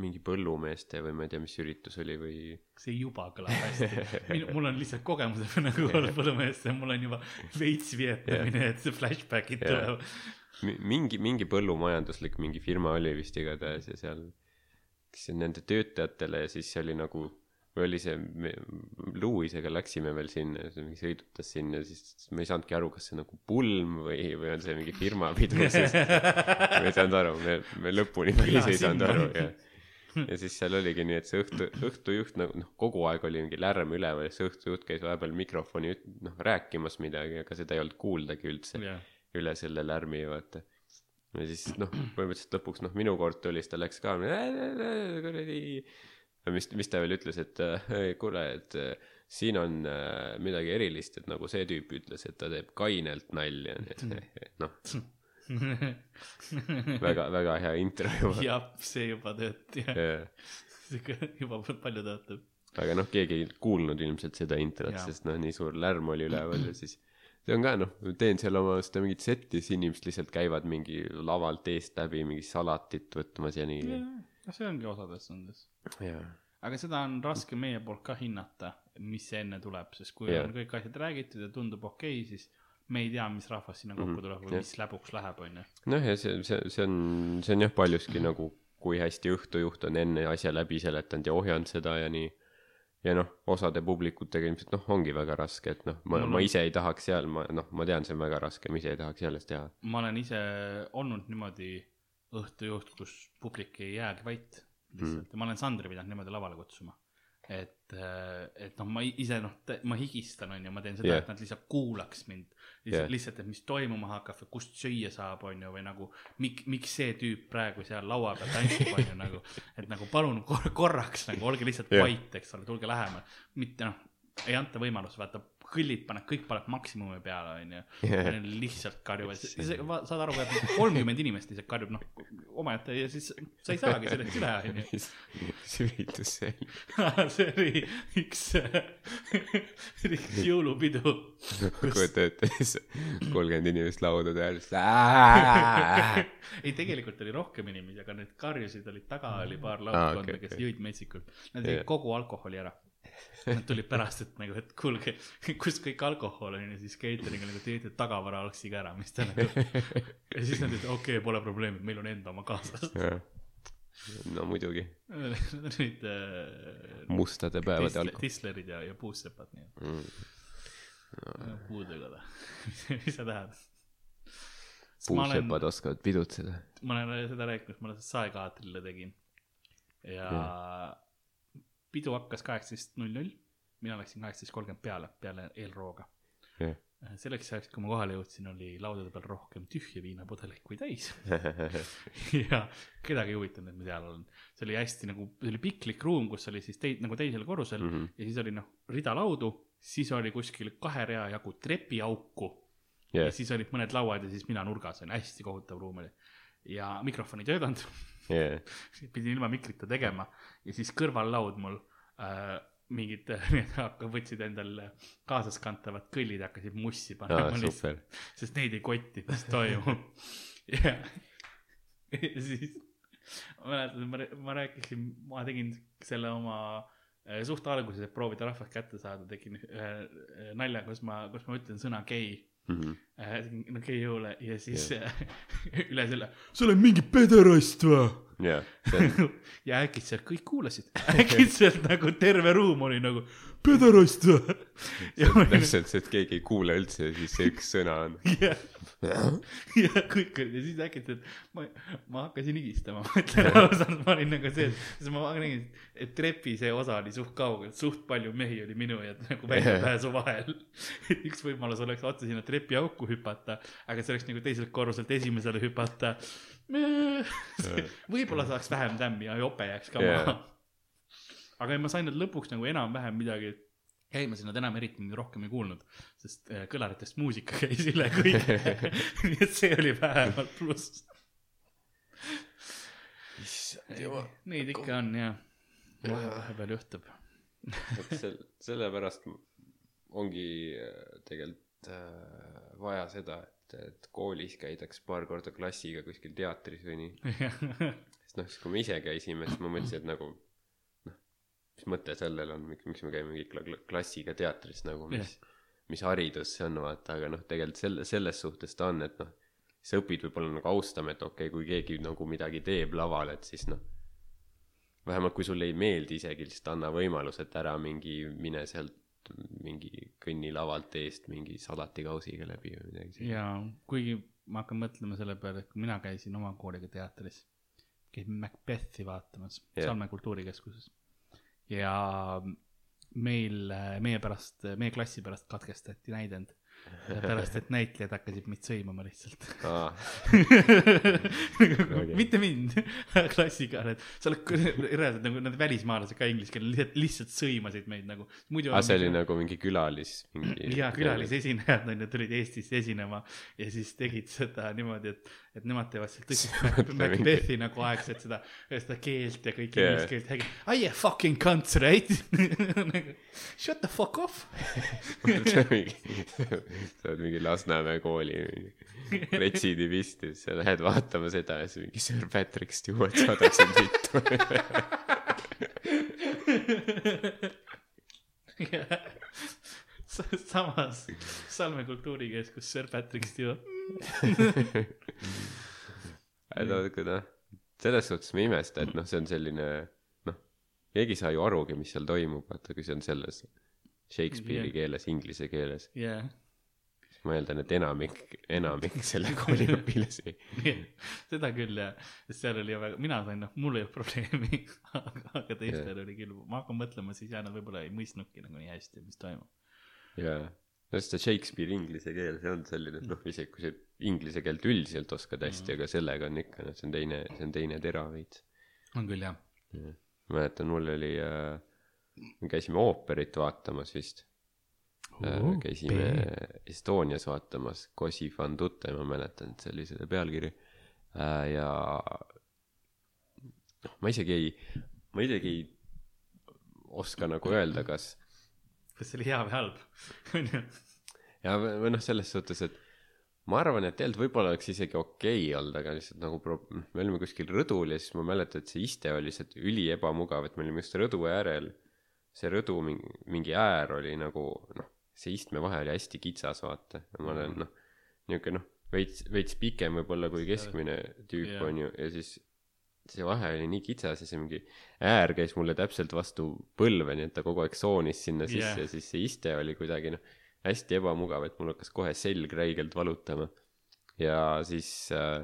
mingi põllumeeste või ma ei tea, mis üritus oli või see juba kõlab hästi. mul on lihtsalt kogemused nagu olnud põllumeest ja mul on juba veits vietamine, et see flashback'id tulevad. mi- mingi, mingi põllumajanduslik mingi firma oli vist igatahes ja seal, kes nende töötajatele ja siis see oli nagu, või oli see, Louisega läksime veel sinna mingi sõidutas sinna siis me ei saanudki aru, kas see nagu pulm või, või on see mingi firmapidu, sest me ei saanud aru, me, me lõpuni päris ei saanud aru ja ja siis seal oligi nii, et see õhtu, õhtujuht nagu noh, kogu aeg oli mingi lärm üleval ja see õhtujuht käis vahepeal mikrofoni noh rääkimas midagi, aga seda ei olnud kuuldagi üldse jah, üle selle lärmi, vaata. ja siis noh, põhimõtteliselt lõpuks noh, minu kord tuli, siis ta läks ka kuradi. mis, mis ta veel ütles, et äh, kuule, et äh, siin on äh, midagi erilist, et nagu see tüüp ütles, et ta teeb kainelt nalja, nii et noh, väga, väga hea intro juba. jah, see juba töötab, jah, juba palju töötab. aga noh, keegi ei kuulnud ilmselt seda introt, sest noh, nii suur lärm oli üleval ja siis see on ka noh, teen seal oma seda mingit setti, siis inimesed lihtsalt käivad mingi lavalt eest läbi mingi salatit võtmas ja nii. No see ongi osades nendes. aga seda on raske meie poolt ka hinnata, mis see enne tuleb, sest kui Jah. on kõik asjad räägitud ja tundub okei okay,, siis me ei tea, mis rahvas sinna kokku Mhm, tuleb või jah. mis läbuks läheb, onju. noh, ja see, see, see on, see on jah paljuski nagu, kui hästi õhtujuht on enne asja läbi seletanud ja ohjanud seda ja nii. ja noh, osade publikutega ilmselt noh, ongi väga raske, et noh, ma Mul, ma on- ise ei tahaks seal, ma noh, ma tean, see on väga raske, ma ise ei tahaks selles teha. ma olen ise olnud niimoodi õhtujuht, kus publik ei jäägi vait lihtsalt mm. ja ma olen Sandri pidanud niimoodi lavale kutsuma. et, et noh, ma ise noh, ma higistan, onju, ma teen seda yeah., et nad lihtsalt kuulaks mind. lihtsalt yeah., lihtsalt, et mis toimuma hakkab või kust süüa saab, onju, või nagu mik-, miks see tüüp praegu seal laua peal tantsib, onju nagu. et nagu palun kor korraks nagu olge lihtsalt yeah. vait, eks ole, tulge lähemale. mitte noh, ei anta võimalust, vaata kõllid paned, kõik paned maksimumi peale, onju. lihtsalt karjuvad, saad aru, et kolmkümmend inimest lihtsalt karjub, noh, omaette ja siis sa ei saagi sellest üle, onju. mis üritus see oli? see oli üks, üks jõulupidu, kujuta ette, kolmkümmend inimest laudade ääres. ei tegelikult oli rohkem inimesi, aga need karjusid olid taga, oli paar Aa, laudkonda okei, okay,, kes okei. jõid metsikult. Nad jõid kogu alkoholi ära. Nad tulid pärast, et nagu, et kuulge, kus kõik alkohol on ja siis catering oli nagu te jõite tagavara algsi ka ära, mis te nagu. ja siis nad ütlesid, okei okay,, pole probleemi, meil on enda oma kaasas. no muidugi, Nad olid äh, mustade päevade Tisler- alkohol Tislerid ja, ja puussepad, nii et mm.. puudega ta. mis see tähendab? ma olen, puusepad oskavad pidutseda. ma olen seda rääkinud, ma alles saekaatrile tegin. ja pidu hakkas kaheksateist null null, mina läksin kaheksateist kolmkümmend peale, peale eelrooga. Jah. selleks ajaks, kui ma kohale jõudsin, oli laudade peal rohkem tühje viinapudeleid kui täis. ja kedagi ei huvitanud, et ma seal olen. see oli hästi nagu, see oli piklik ruum, kus oli siis tei-, nagu teisel korrusel mm. -hmm. ja siis oli noh, rida laudu, siis oli kuskil kahe rea jagu trepiauku yeah. ja, siis olid mõned lauad ja siis mina nurgas olin, hästi kohutav ruum oli. ja mikrofon ei töötanud jaa, pidin ilma mikrita tegema ja siis kõrvallaud mul äh, mingid äh, võtsid endal kaasaskantavad kõllid ja hakkasid mussi panema lihtsalt, super, sest neid ei kotti, mis toimub. ja ja siis ma mäletan, ma, ma rääkisin, ma tegin selle oma äh, suht alguses, et proovida rahvast kätte saada, tegin ühe äh, nalja, kus ma, kus ma ütlen sõna gei. Äh, tegin no gei jõule ja siis yeah. üle selle, sa oled mingi pederast või? see on, ja äkitselt kõik kuulasid, äkitselt nagu terve ruum oli nagu pederast või? see täpselt see, et keegi ei kuule üldse ja siis see üks sõna on. ja, ja kõik olid ja siis äkitselt ma, ma hakkasin higistama, ma ütlen ausalt, ma olin nagu see, sest ma nägin, et trepi see osa oli suht kaugel, suht palju mehi oli minu ja nagu väljapääsu vahel. üks võimalus oleks otse sinna trepiauku hüpata, aga see oleks nagu teiselt korruselt esimesele hüpata. võib-olla saaks vähem tämmi ja jope jääks ka Jaa. maha. aga ei, ma sain nüüd lõpuks nagu enam-vähem midagi käimas ja nad enam eriti rohkem ei kuulnud, sest äh, kõlaritest muusika käis üle kõige. nii et see oli vähemalt pluss. Neid ikka on jah, vahepeal juhtub. et sel-, sellepärast ongi äh, tegelikult äh, vaja seda, et, et koolis käidaks paar korda klassiga kuskil teatris või nii. sest noh, siis kui me ise käisime, siis ma mõtlesin, et nagu noh, mis mõte sellel on, miks, me käime mingi kla- kla- klassiga teatris nagu, mis mis haridus see on, vaata, aga noh, tegelikult selle, selles suhtes ta on, et noh, sa õpid võib-olla nagu austama, et okei okay,, kui keegi nagu midagi teeb laval, et siis noh, vähemalt kui sulle ei meeldi isegi, lihtsalt anna võimalus, et ära mingi, mine sealt mingi kõnni lavalt eest mingi salatikausiga läbi või midagi sellist. ja kuigi ma hakkan mõtlema selle peale, et kui mina käisin oma kooliga teatris, käisin Macbethi vaatamas yeah. Salme kultuurikeskuses ja meil, meie pärast, meie klassi pärast katkestati näidend, pärast et näitlejad hakkasid meid sõimama lihtsalt aa, nagu, mind, klassikaared, sa oled reaalselt nagu need välismaalased ka inglise keeles lihtsalt, lihtsalt sõimasid meid nagu. aa, see oli nagu mingi külalis mingi ja külalisesinejad on ju tulid Eestisse esinema ja siis tegid seda niimoodi, et, et nemad teevad seal tõsist Macbethi nagu aegselt seda, seda keelt ja kõike Yeah. inglise keelt. I am fucking cunts right Nagu, Shut the fuck off. sa oled mingi Lasnamäe kooli mingi retsidivist sa lähed vaatama seda ja siis mingi Sir Patrick Stewart saadab sind vittu. samas Salme kultuurikeskus Sir Patrick Stewart. aga noh, selles suhtes ma ei imesta, et noh, see on selline noh, keegi ei saa ju arugi, mis seal toimub, vaata, kui see on selles Shakespeare'i Jah. keeles, inglise keeles. jah, ma eeldan, et enamik, enamik selle kooli õpilasi. seda küll jah, sest seal oli väga, mina sain, noh, mul ei olnud probleemi, aga, aga teistel oli küll, ma hakkan mõtlema, siis jah, nad võib-olla ei mõistnudki nagu nii hästi, mis toimub. jaa, sest see Shakespeare inglise keel, see on selline, noh, isegi kui sa inglise keelt üldiselt oskad hästi, aga sellega on ikka, noh, see on teine, see on teine tera veits. on küll jah. ma mäletan, mul oli äh,, me käisime ooperit vaatamas vist äh,. käisime Estonias vaatamas Cosi fan tutte, ma mäletan, et see oli selle pealkiri äh,. ja noh, ma isegi ei, ma isegi ei oska nagu öelda, kas kas see oli hea või halb, onju. ja või või noh, selles suhtes, et ma arvan, et tegelikult võib-olla oleks isegi okei okay olnud, aga lihtsalt nagu pro-, me olime kuskil rõdul ja siis ma mäletan, et see iste oli lihtsalt üli ebamugav, et me olime just rõdu äärel. see rõdu mingi, mingi äär oli nagu noh, see istme vahe oli hästi kitsas, vaata. ma olen noh, niuke noh, veits, veits pikem võib-olla kui keskmine tüüp Jah. on ju ja siis see vahe oli nii kitsas ja see mingi äär käis mulle täpselt vastu põlve, nii et ta kogu aeg soonis sinna sisse yeah. ja siis see iste oli kuidagi noh, hästi ebamugav, et mul hakkas kohe selg räigelt valutama. ja siis äh,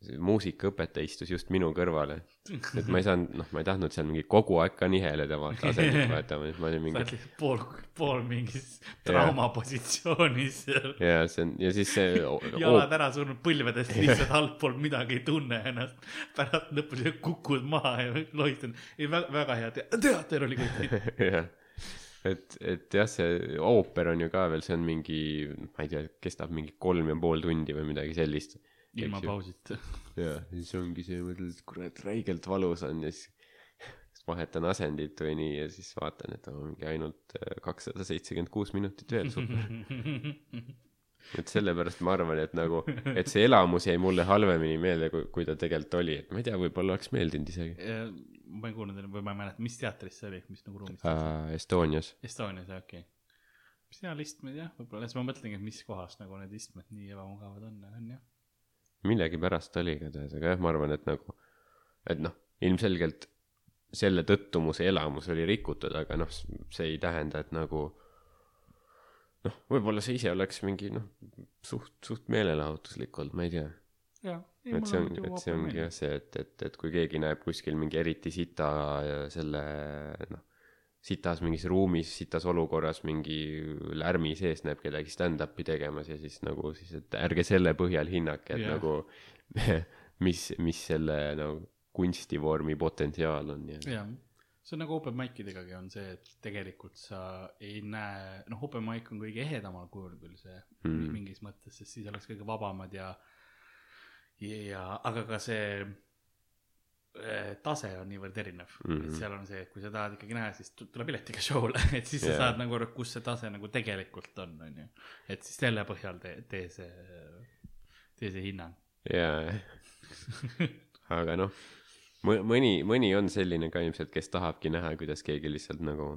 muusikaõpetaja istus just minu kõrvale, et ma ei saanud, noh, ma ei tahtnud seal mingi kogu aeg ka niheleda vaata asendit vaatama, et ma olin mingi pool, pool mingis trauma positsioonis seal. ja see on ja siis see jalad ära surnud põlvedest, lihtsalt altpoolt midagi ei tunne ennast. pärast lõpus kukud maha ja lohistad. ei, väga, väga hea te- teater oli kõik. jah, et, et jah, see ooper on ju ka veel, see on mingi, ma ei tea, kestab mingi kolm ja pool tundi või midagi sellist. Ilma pausita. ja siis ongi see, mõtled, et kurat, räigelt valus on ja siis vahetan asendit või nii ja siis vaatan, et on mingi ainult äh, kakssada seitsekümmend kuus minutit veel super. et sellepärast ma arvan, et nagu, et see elamus jäi mulle halvemini meelde, kui, kui ta tegelikult oli, et ma ei tea, võib-olla oleks meeldinud isegi ma ei kuulnud või ma ei mäleta, mis teatris see oli, mis nagu ruumis? uh,. Estonias, Estonias, okei okay.. seal istmed jah, võib-olla, siis ma mõtlengi, et mis kohas nagu need istmed nii ebamugavad on, on jah. Millegipärast oli igatahes, aga jah, ma arvan, et nagu, et noh, ilmselgelt selle tõttu mu see elamus oli rikutud, aga noh, see ei tähenda, et nagu noh, võib-olla see ise oleks mingi noh, suht, suht meelelahutuslik olnud, ma ei tea. et see on, et see ongi jah see, et, et, et kui keegi näeb kuskil mingi eriti sita ja selle noh, sitas mingis ruumis, sitas olukorras mingi lärmi sees näeb kedagi stand-up'i tegemas ja siis nagu siis, et ärge selle põhjal hinnake, et yeah. nagu mis, mis selle nagu kunstivormi potentsiaal on ja jah, see on nagu open mic idegagi on see, et tegelikult sa ei näe, noh, open mic on kõige ehedamal kujul küll see mm. Mm. mingis mõttes, sest siis oleks kõige vabamad ja, ja aga ka see tase on niivõrd erinev mm, -hmm. Mhm. et seal on see, et kui sa tahad ikkagi näha, siis tu- tule piletiga show'le, et siis sa Jaa. saad nagu aru, kus see tase nagu tegelikult on, on ju. et siis selle põhjal tee, tee see, tee see hinnang. jaa, aga noh, mõni, mõni on selline ka ilmselt, kes tahabki näha, kuidas keegi lihtsalt nagu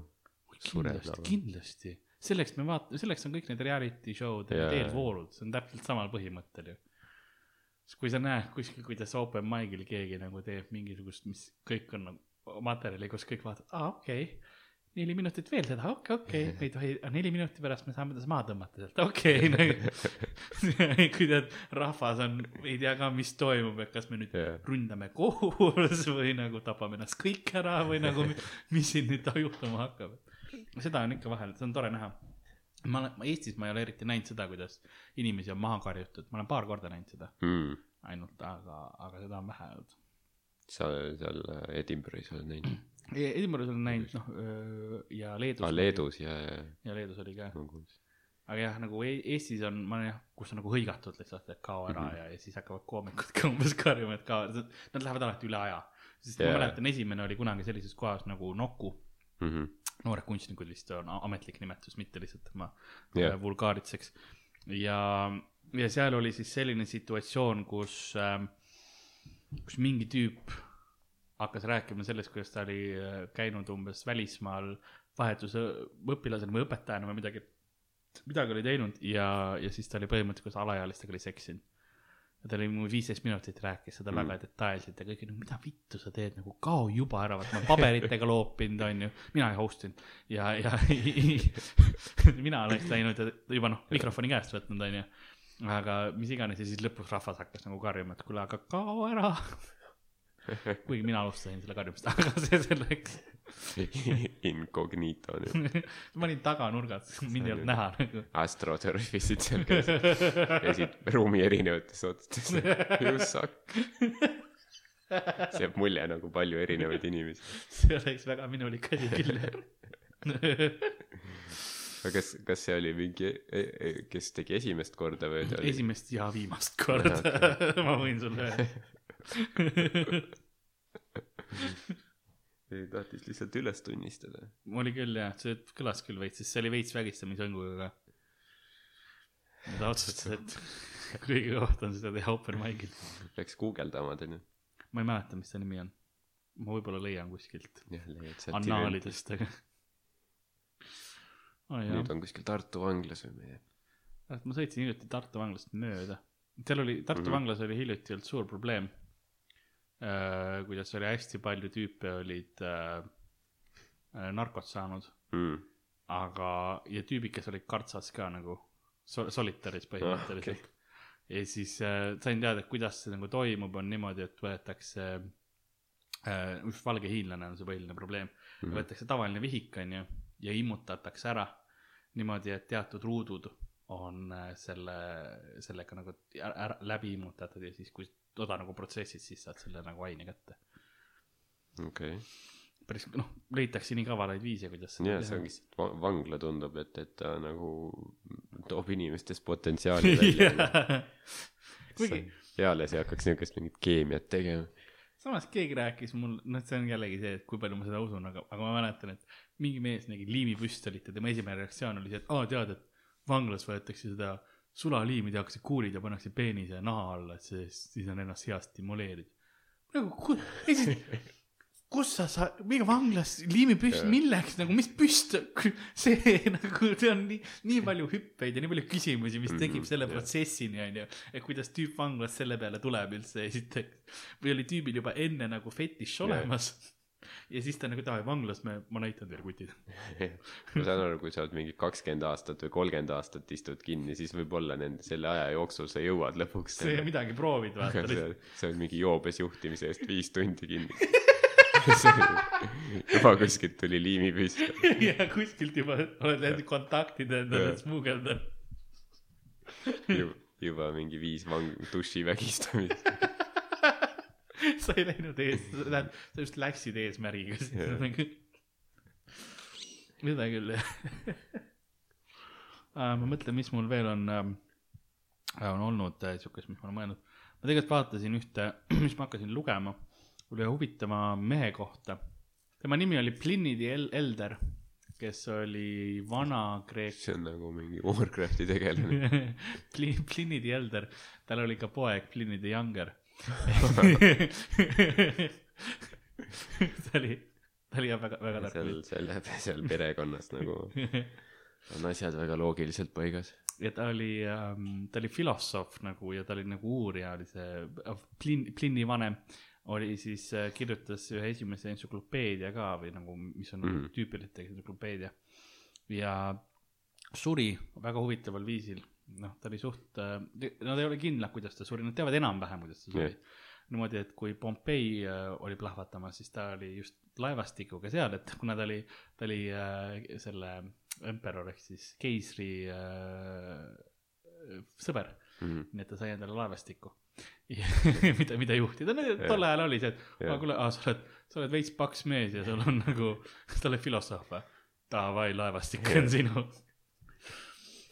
sureb kindlasti, laval. kindlasti, selleks me vaat-, selleks on kõik need reality show'd ja eelvoolud, see on täpselt samal põhimõttel ju. Kui sa näed kuskil, kuidas open mic'il keegi nagu teeb mingisugust, mis kõik on nagu materjali, kus kõik vaatavad, aa okei okay., neli minutit veel seda, okei, okei, ei tohi, neli minuti pärast me saame ta maha tõmmata sealt, okei okay. kui tead, rahvas on, ei tea ka, mis toimub, et kas me nüüd Jaa. ründame koos või nagu tapame ennast kõik ära või nagu, mis siin nüüd juhtuma hakkab. seda on ikka vahel, see on tore näha. Ma olen, Eestis ma ei ole eriti näinud seda, kuidas inimesi on maha karjutud, ma olen paar korda näinud seda mm.. ainult, aga, aga seda on vähe olnud. sa seal Edinburgh'is oled näinud? Edinburgh'is olen näinud, noh, ja Leedus. aa, Leedus ja, ja, ja Leedus oli ka, ma aga jah, nagu E- Eestis on, ma olen jah, kus on nagu hõigatud lihtsalt, et kao ära mm. -hmm. ja, ja siis hakkavad koomikud ka umbes karjuma, et kao, nad lähevad alati üle aja. sest yeah. Ma mäletan, esimene oli kunagi sellises kohas nagu Nokku, Mhm. noored kunstnikud vist on ametlik nimetus, mitte lihtsalt, ma yeah. vulgaaritseks. ja, ja seal oli siis selline situatsioon, kus äh,, kus mingi tüüp hakkas rääkima sellest, kuidas ta oli äh, käinud umbes välismaal vahetusõpilasena või õpetajana või midagi, midagi oli teinud ja, ja siis ta oli põhimõtteliselt, alaealistega oli seksinud. Ja ta oli mu viisteist minutit rääkis seda mm. Väga detailselt ja kõik, no mida vittu sa teed nagu kao juba ära, vaata ma olen paberitega loopinud, onju, mina ei host inud ja, ja mina oleks läinud ja juba noh, mikrofoni käest võtnud, onju. aga mis iganes ja siis lõpus rahvas hakkas nagu karjuma, et kuule, aga kao ära. kuigi mina alustasin selle karjumist, aga see selleks. Incognito nüüd. ma olin taganurgas, mind ei olnud näha nagu. astroturfistid seal käisid, käisid ruumi erinevates otsades. You suck. see jääb mulje nagu palju erinevaid inimesi. see oleks väga minulik asi küll. aga kas, kas see oli mingi, kes tegi esimest korda või oli? esimest ja viimast korda, ma võin sulle öelda. Tahtis lihtsalt üles tunnistada. oli küll jah, see kõlas küll veits, sest see oli veits vägistamisõnguga ka. ta otsustas, et kõige koht on seda teha open mic'il. Läks guugeldama onju. ma ei mäleta, mis ta nimi on. ma võib-olla leian kuskilt annaalidest, aga. oh, nüüd on kuskil Tartu vanglas või meie. ma sõitsin hiljuti Tartu vanglast mööda. seal oli, Tartu mm. -hmm. vanglas oli hiljuti olnud suur probleem. Kuidas oli hästi palju tüüpe olid äh, äh, narkot saanud, Mm. aga, ja tüübid, kes olid kartsas ka nagu sol-, solitaris põhimõtteliselt Ah, okay.. ja siis äh, sain teada, et kuidas see nagu toimub, on niimoodi, et võetakse äh,, just valge hiinlane on see põhiline probleem mm, -hmm. võetakse tavaline vihik, onju, ja immutatakse ära niimoodi, et teatud ruudud on äh, selle, sellega nagu ära, läbi immutatud ja siis, kui toda nagu protsessid, siis saad selle nagu aine kätte. okei, päris noh, leitakse nii kavalaid viise, kuidas ja see ongi, vangla tundub, et, et ta nagu toob inimestes potentsiaali välja. kuigi eales ei hakkaks niukest mingit keemiat tegema. samas keegi rääkis mul, noh, see on jällegi see, et kui palju ma seda usun, aga, aga ma mäletan, et mingi mees nägi liimipüstolit ja tema esimene reaktsioon oli see, et aa, tead, et vanglas võetakse seda sulaliimi, tehakse kuulid ja pannakse peenise naha alla, et see, siis on ennast hea stimuleerida. nagu, kus sa sa-, mingi vanglas liimipüst, Jaa. milleks nagu, mis püst, see nagu, see on nii, nii palju hüppeid ja nii palju küsimusi, mis tekib Mhm, selle jah. protsessini, onju. et kuidas tüüp vanglast selle peale tuleb üldse esiteks. või oli tüübil juba enne nagu fetiš olemas. ja siis ta nagu, et aa, vanglas me, ma näitan teile kutid. ma saan aru, kui sa oled mingi kakskümmend aastat või kolmkümmend aastat istud kinni, siis võib-olla nende, selle aja jooksul sa jõuad lõpuks sa ei midagi proovinud vaata sa, sa oled mingi joobes juhtimise eest viis tundi kinni. juba kuskilt tuli liimipüst. ja kuskilt juba oled need kontaktid endale smugeldanud. juba mingi viis vang-, duši vägistamist. Sa ei läinud ees, tähendab, sa just läksid eesmärgiga sinna. seda küll jah. ma mõtlen, mis mul veel on, on olnud äh, siukest, mis ma olen mõelnud. ma tegelikult vaatasin ühte, mis ma hakkasin lugema, ühe huvitava mehe kohta. tema nimi oli Pliny the El- Elder, kes oli Vana-Kreeka see on nagu mingi Warcrafti tegelane. Pliny the Elder, tal oli ka poeg Pliny the Younger. ta oli, ta oli jah väga, väga tark seal, seal, seal perekonnas nagu on asjad väga loogiliselt paigas. ja ta oli ähm,, ta oli filosoof nagu ja ta oli nagu uurija, oli see Plin-, Pliny vanem oli siis äh,, kirjutas ühe esimese entsüklopeedia ka või nagu, mis on mm. Nagu tüüpiline entsüklopeedia. ja suri väga huvitaval viisil, noh, ta oli suht äh,, nad ei ole kindlad, kuidas ta suri, nad teavad enam-vähem, kuidas ta suri yeah.. niimoodi, et kui Pompei äh, oli plahvatamas, siis ta oli just laevastikuga seal, et kuna ta oli, ta oli äh, selle emperor ehk siis keisri sõber, Mhm. nii et ta sai endale laevastiku. mida, mida juhtida, no tol ajal oli see, et aa kuule, sa oled, sa oled veits paks mees ja sul on nagu, sa oled filosoof või? Davai, laevastik on sinu.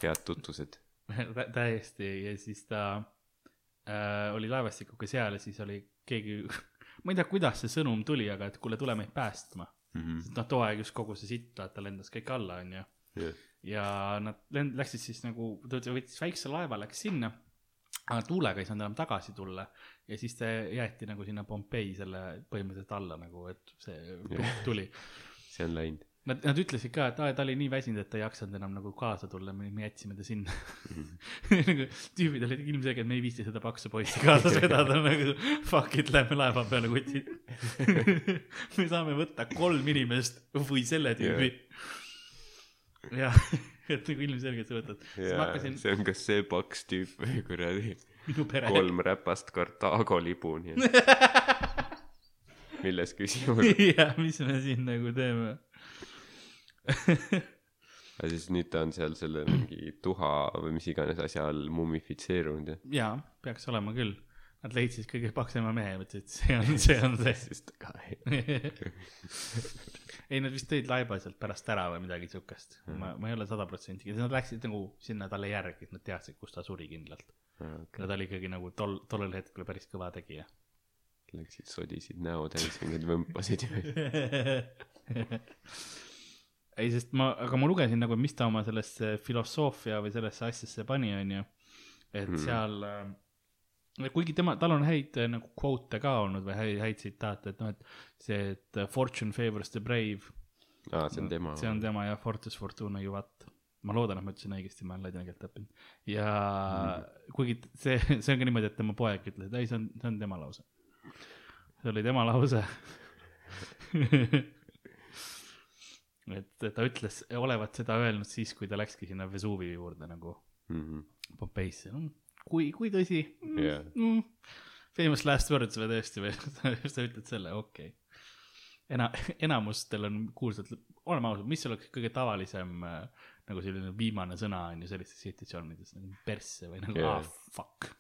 head tutvused. Tä- täiesti ja siis ta äh, oli laevastikuga seal ja siis oli keegi, ma ei tea, kuidas see sõnum tuli, aga et kuule, tule meid päästma. sest noh, too aeg just kogu see sitt, vaata, lendas kõik alla, onju. ja nad lend-, läksid siis nagu, ta võttis väikse laeva, läks sinna, aga tuulega ei saanud enam tagasi tulla ja siis ta jäeti nagu sinna Pompei selle põhimõtteliselt alla nagu, et see punkt tuli. see on läinud. Nad, nad ütlesid ka, et aa, ta oli nii väsinud, et ta ei jaksanud enam nagu kaasa tulla, me me jätsime ta sinna. nagu tüübid olid ilmselgelt, me ei viitsi seda paksu poissi kaasas vedada, nagu fuck it, lähme laeva peale, kutid. me saame võtta kolm inimest või selle tüübi. jah, et nagu ilmselgelt sa võtad. ma hakkasin see on kas see paks tüüp või kuradi kolm räpast Kartaago libu, nii et milles küsimus. jah, mis me siin nagu teeme. aga siis nüüd ta on seal selle mingi tuha või mis iganes asja all mummifitseerunud ja jaa, peaks olema küll. Nad leidsid kõige paksema mehe, mõtlesid, see on, see on see. siis ta ka ei ei, nad vist tõid laiba sealt pärast ära või midagi siukest. Mhm. ma, ma ei ole sada protsenti, nad läksid nagu sinna talle järgi, et nad teadsid, kus ta suri kindlalt. ja ta oli ikkagi nagu tol, tollel hetkel päris kõva tegija. Läksid sodisid näo täis mingeid võmpasid ja ei, sest ma, aga ma lugesin nagu, mis ta oma sellesse filosoofia või sellesse asjasse pani, onju. et mm. seal äh,, kuigi tema, tal on häid äh, nagu kvote ka olnud või häid, häid tsitaate, et noh, et see, et äh, fortune favors the brave. aa, see on tema. see on tema ja Fortis Fortuna Juvat. ma loodan, et ma ütlesin õigesti, ma olen ladina keelt õppinud. ja mm. kuigi see, see on ka niimoodi, et tema poeg ütles, et ei, see on, see on tema lause. see oli tema lause. et ta ütles, olevat seda öelnud siis, kui ta läkski sinna Vesuvi juurde nagu Mhm. Pompeisse mm,. kui, kui tõsi Jah. mm,? Famous last words või tõesti või sa ütled selle, okei okay.. ena-, enamustel on kuulsad, oleme ausad, mis oleks kõige tavalisem äh, nagu selline viimane sõna on ju sellistes situatsioonides nagu persse või nagu yeah. ah fuck.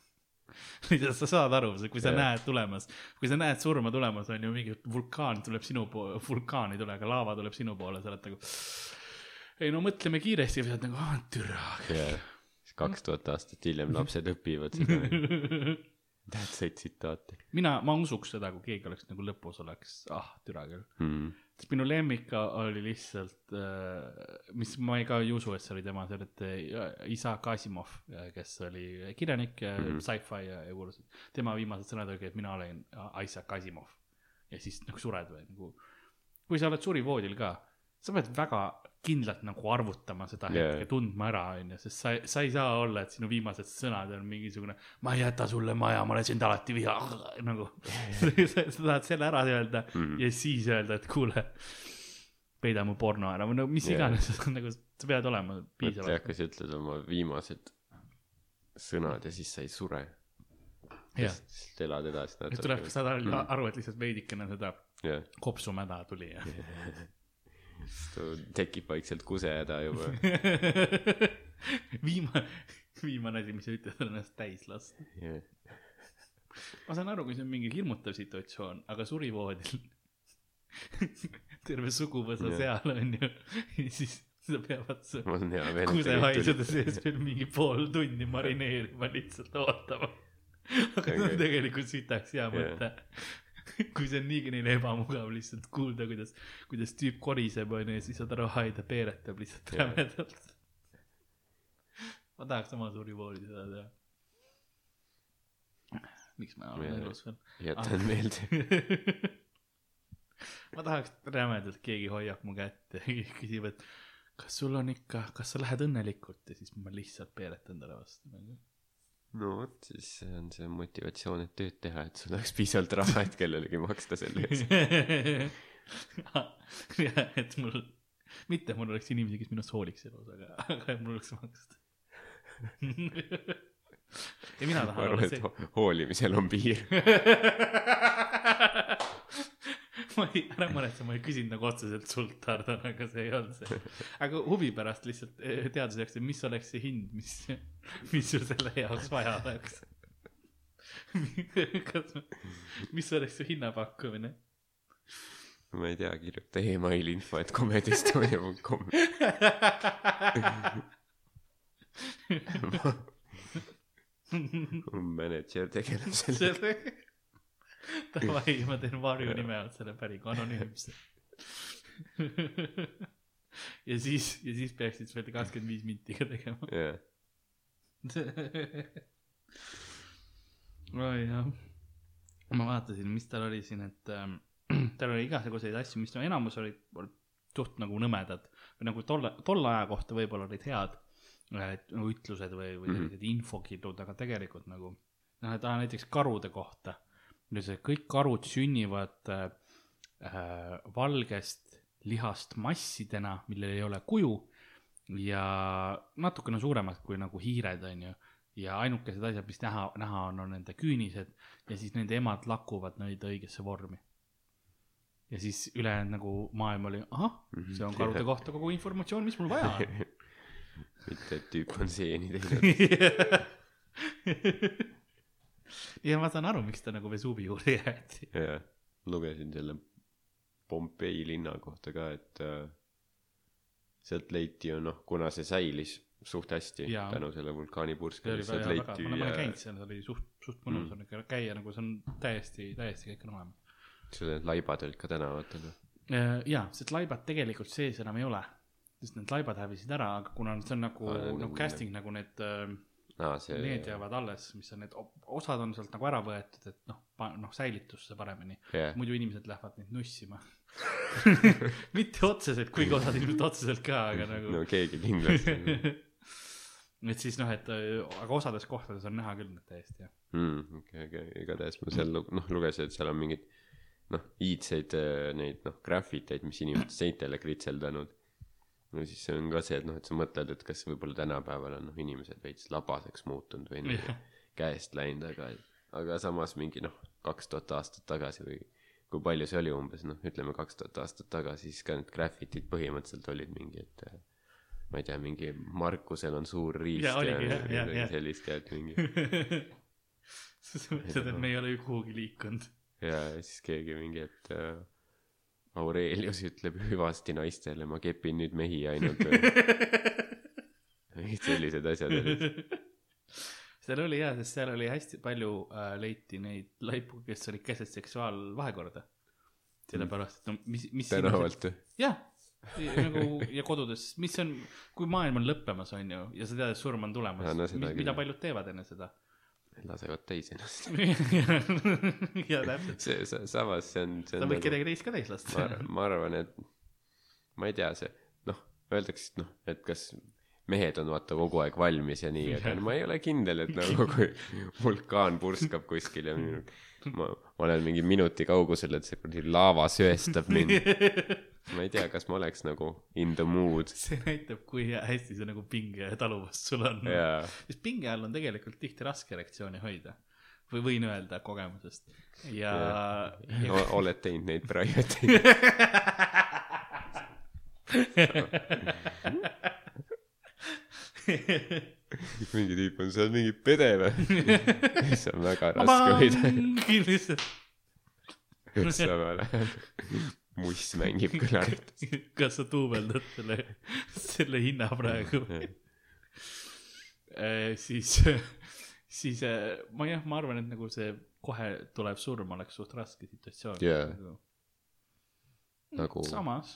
sa saad aru, kui sa yeah. näed tulemas, kui sa näed surma tulemas, on ju mingi vulkaan tuleb sinu poole, vulkaan ei tule, aga laava tuleb sinu poole, sa oled nagu. ei no mõtleme kiiresti, sa oled nagu, ah türa. siis kaks tuhat aastat hiljem lapsed õpivad seda tähtsaid tsitaate mina, ma usuks seda, kui keegi oleks nagu lõpus oleks, ah, türa küll. mm.. Sest minu lemmik oli lihtsalt äh,, mis ma ei ka ei usu, et see oli tema, see oli et Isaac Asimov, kes oli kirjanik ja mm. -hmm. sci-fi ja, ja kuulus, tema viimased sõnad olid, et mina olen Isaac Asimov. ja siis nagu sured või nagu, kui sa oled surivoodil ka, sa pead väga kindlalt nagu arvutama seda Jaa. hetke, tundma ära, onju, sest sa, sa ei saa olla, et sinu viimased sõnad on mingisugune ma ei jäta sulle maja, ma olen sind alati viha, nagu sa, sa tahad selle ära öelda Mhm. ja siis öelda, et kuule, peida mu porno ära või no mis Jaa. iganes nagu sa pead olema piisavalt. kas sa ütled oma viimased sõnad ja siis sa ei sure. jah, lihtsalt elad edasi nüüd tuleb, saad aru- Mhm. aru, et lihtsalt veidikene seda jah, kopsumäda tuli ja siis tekib vaikselt kusehäda juba. viimane, viimane asi, mis sa ütled, on ennast täis lasta. jah, ma saan aru, kui see on mingi hirmutav situatsioon, aga surivoodil terve suguvõsa Jah. seal on ju, ja siis sa peavad meel. kusehaisude sees veel mingi pool tundi marineerima, lihtsalt ootama. aga see on tegelikult sitaks hea mõte. kui see on niigi neile ebamugav lihtsalt kuulda, kuidas, kuidas tüüp koriseb onju ja siis saad aru, ai ta peeretab lihtsalt rämedalt. ma tahaks sama surivooli seda teha. miks ma olen elus veel? jätan meelde. ma tahaks rämedalt, keegi hoiab mu kätt ja küsib, et kas sul on ikka, kas sa lähed õnnelikult ja siis ma lihtsalt peeretan talle vastu nagu. No vot, siis see on see motivatsioon, et tööd teha, et sul oleks piisavalt raha, et kellelegi maksta selle eest. jah, et mul, mitte mul oleks inimesi, kes minust hooliks elus, aga, aga et mul oleks maksta. ja mina tahan arvan, olla see. ho- hoolimisel on piir. ma ei, ära muretse, ma ei küsinud nagu otseselt sult, Tardan, aga see ei olnud see. aga huvi pärast lihtsalt eh, teaduse jaoks, et mis oleks see hind, mis, mis sul selle jaoks vaja oleks. kas, mis oleks su hinnapakkumine? ma ei tea, kirjuta email info, et comedyestoria.com. mänedžer tegeleb sellega. davai, ma teen varjunime alt selle päringu anonüümse. ja siis, ja siis peaksid veel kakskümmend viis minti ka tegema. jah, oi jah, ma vaatasin, mis tal oli siin, et ähm, tal oli igasuguseid asju, mis no enamus olid olid suht nagu nõmedad või nagu tolle, tolle aja kohta võib-olla olid head et, nagu ütlused või, või Mhm. sellised infokillud, aga tegelikult nagu noh, et aa, näiteks karude kohta, see kõik karud sünnivad äh, valgest lihast massidena, millel ei ole kuju ja natukene suuremad kui nagu hiired, onju ja ainukesed asjad, mis näha, näha on, on nende küünised ja siis nende emad lakuvad neid õigesse vormi. ja siis ülejäänud nagu maailm oli, ahah, see on karude kohta kogu informatsioon, mis mul vaja on. mitte, et tüüp on seeni teinud. ja ma saan aru, miks ta nagu Vesuvi juurde jäeti. jah, lugesin selle Pompei linna kohta ka, et äh, sealt leiti ju noh, kuna see säilis suht hästi Jaa. tänu selle vulkaanipurskele, sealt leiti ma olen äh, käinud seal, see oli suht, suht mõnus Mm. on ikka käia, nagu see on täiesti, täiesti kõik on olemas. seal need laibad olid ka tänavatel. jaa, sest laibad tegelikult sees enam ei ole, sest need laibad hävisid ära, aga kuna see on nagu nagu nagu- casting nagu need äh, see need jäävad alles, mis on need, osad on sealt nagu ära võetud, et noh, noh säilitusse paremini, jah, muidu inimesed lähevad neid nussima. mitte otseselt, kuigi osad inimesed otseselt ka, aga nagu no keegi kindlasti et siis noh, et aga osades kohtades on näha küll need täiesti jah. mm,. okei, okei, igatahes ma seal noh lugesin, et seal on mingid noh, iidseid äh, neid noh, graffiteid, mis inimesed seintele kritseldanud. No siis see on ka see, et noh, et sa mõtled, et kas võib-olla tänapäeval on noh, inimesed veits labaseks muutunud või nagu käest läinud, aga, aga samas mingi noh, kaks tuhat aastat tagasi või kui palju see oli umbes noh, ütleme kaks tuhat aastat tagasi, siis ka need graffitid põhimõtteliselt olid mingi, et ma ei tea, mingi Markusel on suur riist Jaa, oligi, jah, jah, midagi jah. sellist ja et mingi sa mõtled, et me ei ole ju kuhugi liikunud. ja siis keegi mingi, et äh, Aurelius ütleb hüvasti naistele, ma kepin nüüd mehi ainult. mingid sellised asjad olid. seal oli hea, sest seal oli hästi palju äh, leiti neid laipu, kes olid keset seksuaalvahekorda. sellepärast, et no mis, mis. tänavalt või? jah, nagu ja kodudes, mis on, kui maailm on lõppemas, on ju, ja sa tead, et surm on tulemas no seda küll. mida paljud teevad enne seda. Lasevad täis ennast. ja täpselt, see, see, samas see on, see sa võid kedagi teist ka täis lasta ma, arvan, et ma ei tea, see noh, öeldakse, et noh, et kas mehed on vaata kogu aeg valmis ja nii, aga ma ei ole kindel, et nagu kui vulkaan purskab kuskil ja minu- ma, ma olen mingi minuti kaugusel, et see kuradi laava sööstab mind. ma ei tea, kas ma oleks nagu in the mood. See näitab, kui hästi see nagu pinge taluvus sul on. ja sest pinge all on tegelikult tihti raske erektsiooni hoida. Või võin öelda kogemusest. Ja, Jah. ja... O- oled teinud neid private'i mingi tüüp on seal mingi pede või? See on väga raske hoida. lihtsalt. Samal ajal muss mängib kõlarit kas sa duubeldad selle selle hinna praegu? Eh, siis siis eh, ma jah ma arvan et nagu see kohe tulev surm oleks suht raske situatsioon. Jaa. Nagu- nagu samas.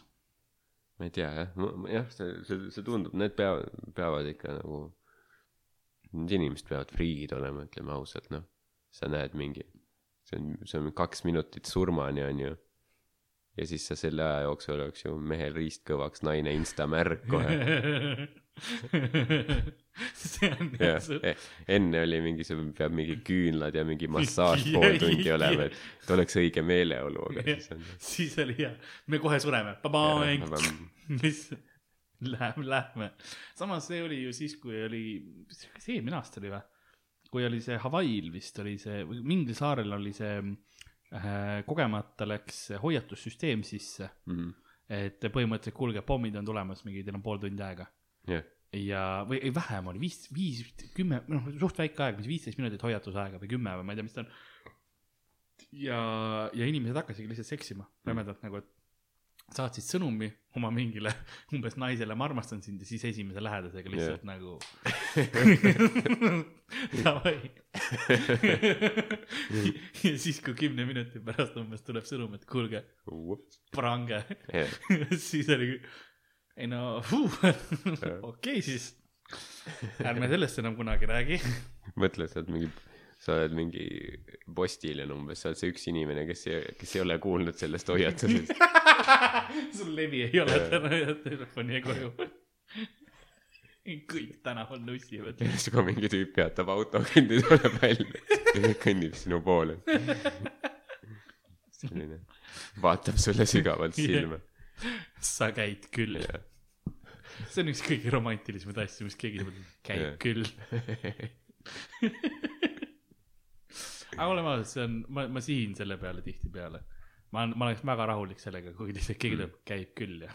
Ma ei tea jah. Jah see see see tundub need peavad peavad ikka nagu need inimesed peavad friigid olema ütleme ausalt noh. Sa näed mingi see on see on kaks minutit surmani onju ja siis sa selle aja jooksul oleks ju mehel riist kõvaks naine insta märg kohe. See on jah jah su- eh, enne oli mingi see peab mingi küünlad ja mingi massaaž Ja- pool tundi ja- olema et oleks õige meeleolu aga siis on siis oli hea. Me kohe sureme. Mis? Lähme lähme. Samas see oli ju siis kui oli kas eelmine aasta oli või? Kui oli see Hawaii'l vist oli see või mingil saarel oli see kogemata läks hoiatussüsteem sisse. Mhm. et põhimõtteliselt kuulge pommid on tulemas mingi teil on pool tundi aega. Jah. Ja või ei, vähem oli viis viis kümme noh suht väike aeg mis viisteist minutit hoiatusaega või kümme või ma ei tea mis ta on. Ja ja inimesed hakkasidki lihtsalt seksima. Rämedalt nagu et saatsid sõnumi oma mingile umbes naisele ma armastan sind ja siis esimese lähedasega lihtsalt yeah. nagu davai. Ja siis kui kümne minuti pärast umbes tuleb sõnum et kuulge prange. Siis oli, ei no okei okay, siis. Ärme sellest enam kunagi räägi. Mõtle sa oled mingi sa oled mingi postiljon umbes sa oled see üks inimene kes ei kes ei ole kuulnud sellest hoiatusest. Sul levi ei ole täna ja telefoni jäi koju. Kõik tänaval nussivad. Järsku mingi tüüp peatab auto kõndi tuleb välja kõnnib sinu poole. Selline. Vaatab sulle sügavalt silma. Sa käid küll. See on üks kõige romantilisemaid asju mis keegi ütleb käid küll aga oleme ausad see on ma ma sihin selle peale tihtipeale. Ma ma oleks väga rahulik sellega kui lihtsalt keegi ütleb käib küll ja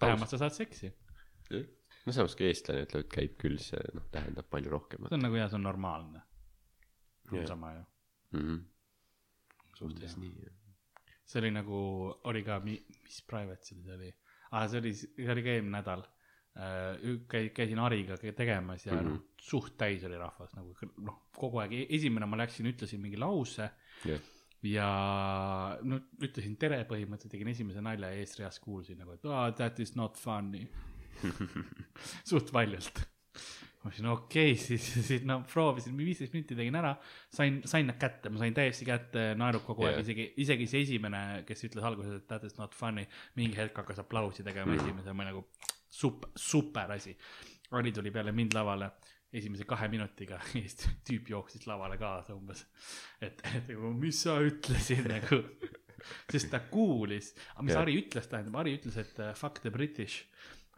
vähemalt sa saad seksi. No samas kui eestlane ütleb et käib küll see noh tähendab palju rohkemat. See on nagu jah see on normaalne. Jah. sama ju mhm. Suht umbes hea nii jah. see oli nagu oli ka mi- mis private'il see oli? Ah see oli see oli ka eelmine nädal käi- käisin Hariga tegemas ja mm -hmm. Mhm. noh suht täis oli rahvas nagu noh kogu aeg E- esimene ma läksin ütlesin mingi lause jah ja no ütlesin tere põhimõtteliselt tegin esimese nalja ja eesreast kuulsin nagu et oh, that is not funny suht valjult ma ütlesin okei okay, siis siis no proovisin viisteist minutit tegin ära sain sain need kätte ma sain täiesti kätte naerud kogu aeg Jah. isegi isegi see esimene kes ütles alguses et that is not funny mingi hetk hakkas aplausi tegema Mm. esimese ma nagu super super asi. Ari tuli peale mind lavale esimese kahe minutiga ja siis tüüp jooksis lavale kaasa umbes. Et et nagu mis sa ütlesid nagu. Sest ta kuulis aga mis Jah. Ari ütles tähendab Ari ütles et uh, fuck the british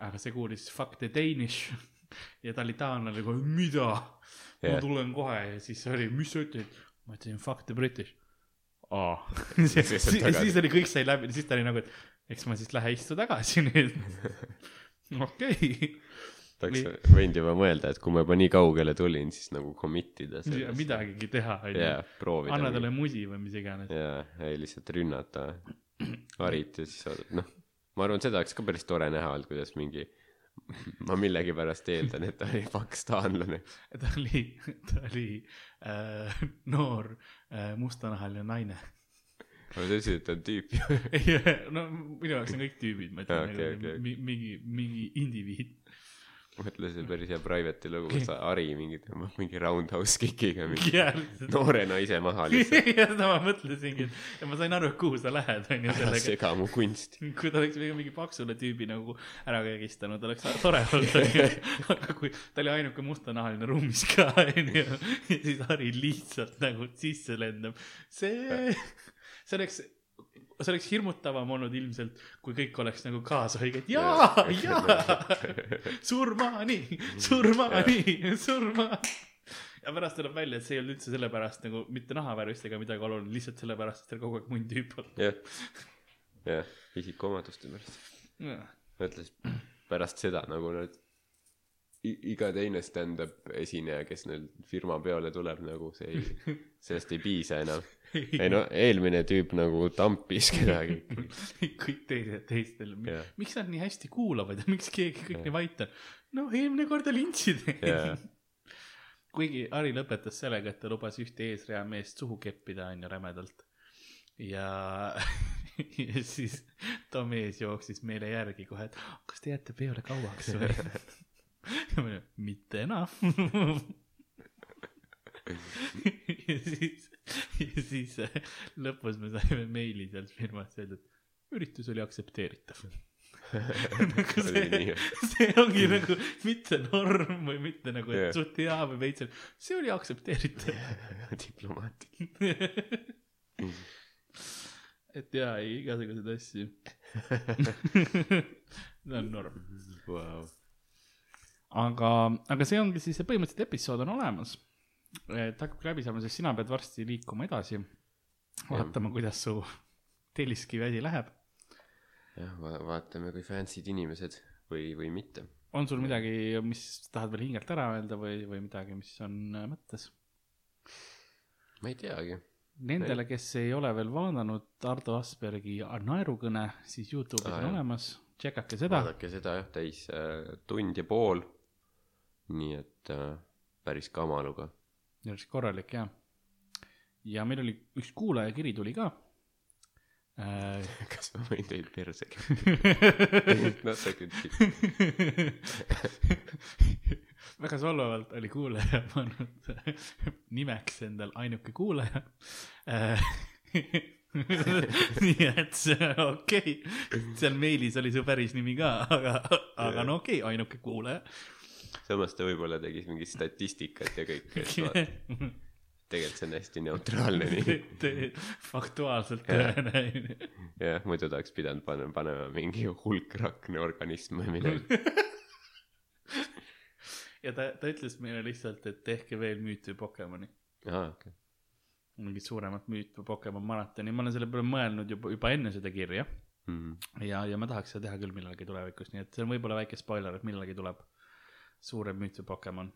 aga see kuulis fuck the danish. Ja ta oli taanlane kohe mida? Ma Jah. tulen kohe. Ja siis oli mis sa ütlesid? Ma ütlesin fuck the british. Aa. Siis oli kõik sai läbi. Siis ta oli nagu et eks ma siis lähe istu tagasi nüüd okei ta oleks võinud juba mõelda et kui ma juba nii kaugele tulin siis nagu commit ida okay. midagigi teha onju anna talle musi või mis iganes jaa ei lihtsalt rünnata Harit ja siis oodata noh ma arvan seda oleks ka päris tore näha olnud kuidas mingi ma millegipärast eeldan, et ta oli pakistanlane. ta oli, ta oli äh, noor äh, mustanahaline naine. Sa et ta on tüüp ju. ei, no minu jaoks on kõik tüübid, ma ütlen nagu okei, mi- mingi, mingi indiviid. mõtle see päris hea private'i lugu, kus Ari mingi tõmbab mingi roundhouse kick'iga mingi ja noore naise maha lihtsalt. seda ma mõtlesingi, et ja ma sain aru, et kuhu sa lähed, onju, ära sellega. sega mu kunsti. kui ta oleks mingi, paksule tüübi nagu ära kägistanud, oleks tore olnud, onju. aga kui ta oli ainuke mustanahaline ruumis ka, onju, ja siis Harri lihtsalt nagu sisse lendab, see, see oleks, see oleks hirmutavam olnud ilmselt, kui kõik oleks nagu kaasahaiged, jaa, jaa, surmani, surmani, surmani. ja pärast tuleb välja, et see ei olnud üldse sellepärast nagu mitte nahavärvist ega midagi oluline, lihtsalt sellepärast, et tal kogu aeg tüüp on. jah, jah, isikuomaduste pärast. mõtles pärast seda nagu nad, iga teine stand-up esineja, kes neil firma peole tuleb, nagu see ei, sellest ei piisa enam. ei no eelmine tüüp nagu tampis kedagi. kõik teised teistel miks nad nii hästi kuulavad ja miks keegi kõik Jah. nii vait on? no eelmine kord oli intsident Jah. kuigi Harri lõpetas sellega, et ta lubas ühte eesrea meest suhu keppida, onju, rämedalt. ja, ja siis too mees jooksis meile järgi kohe, et kas te jääte peole kauaks või? ja olin, mitte enam. ja siis, ja siis äh, lõpus me saime meili sealt firmast öelda, et üritus oli aktsepteeritav. nagu see see ongi nagu mitte norm või mitte nagu, et Jah. suht hea või veits, see oli aktsepteeritav. diplomaat. et jaa, ei igasuguseid asju. see on norm. Vau. aga, aga see ongi siis, see põhimõtteliselt episood on olemas. et hakkabki läbi saama, sest sina pead varsti liikuma edasi. vaatama, kuidas su telliskivi asi läheb. jah, vaatame, kui fancy'd inimesed või, või mitte. on sul midagi, mis tahad veel hingelt ära öelda või, või midagi, mis on äh, mõttes? ma ei teagi. Nendele, kes ei ole veel vaadanud Ardo Aspergi naerukõne, siis Youtube'is on olemas, tšekake seda. vaadake seda jah, täis äh, tund ja pool. Nii et äh, päris kamaluga. päris korralik ja. ja meil oli üks kuulajakiri tuli ka äh. kas ma võin teid perse sa küll. väga solvavalt oli kuulaja pannud nimeks endal ainuke kuulaja äh,. nii et see on okei okay., seal meilis oli su päris nimi ka, aga, aga no okei okay,, ainuke kuulaja. Samas ta võib-olla tegi mingit statistikat ja kõike, et vaata, tegelikult see on hästi neutraalne nii. faktuaalselt tõene. jah, muidu ta oleks pidanud panema, panema mingi hulkrakne organism või midagi. ja ta, ta ütles meile lihtsalt, et tehke veel müüt või Pokemoni. aa, okei. mingit suuremat müüt või Pokemon maratoni, ma olen selle peale mõelnud juba, juba enne seda kirja Mhm. ja, ja ma tahaks seda teha küll millalgi tulevikus, nii et see on võib-olla väike spoiler, et millalgi tuleb suurem müüt või Pokemon.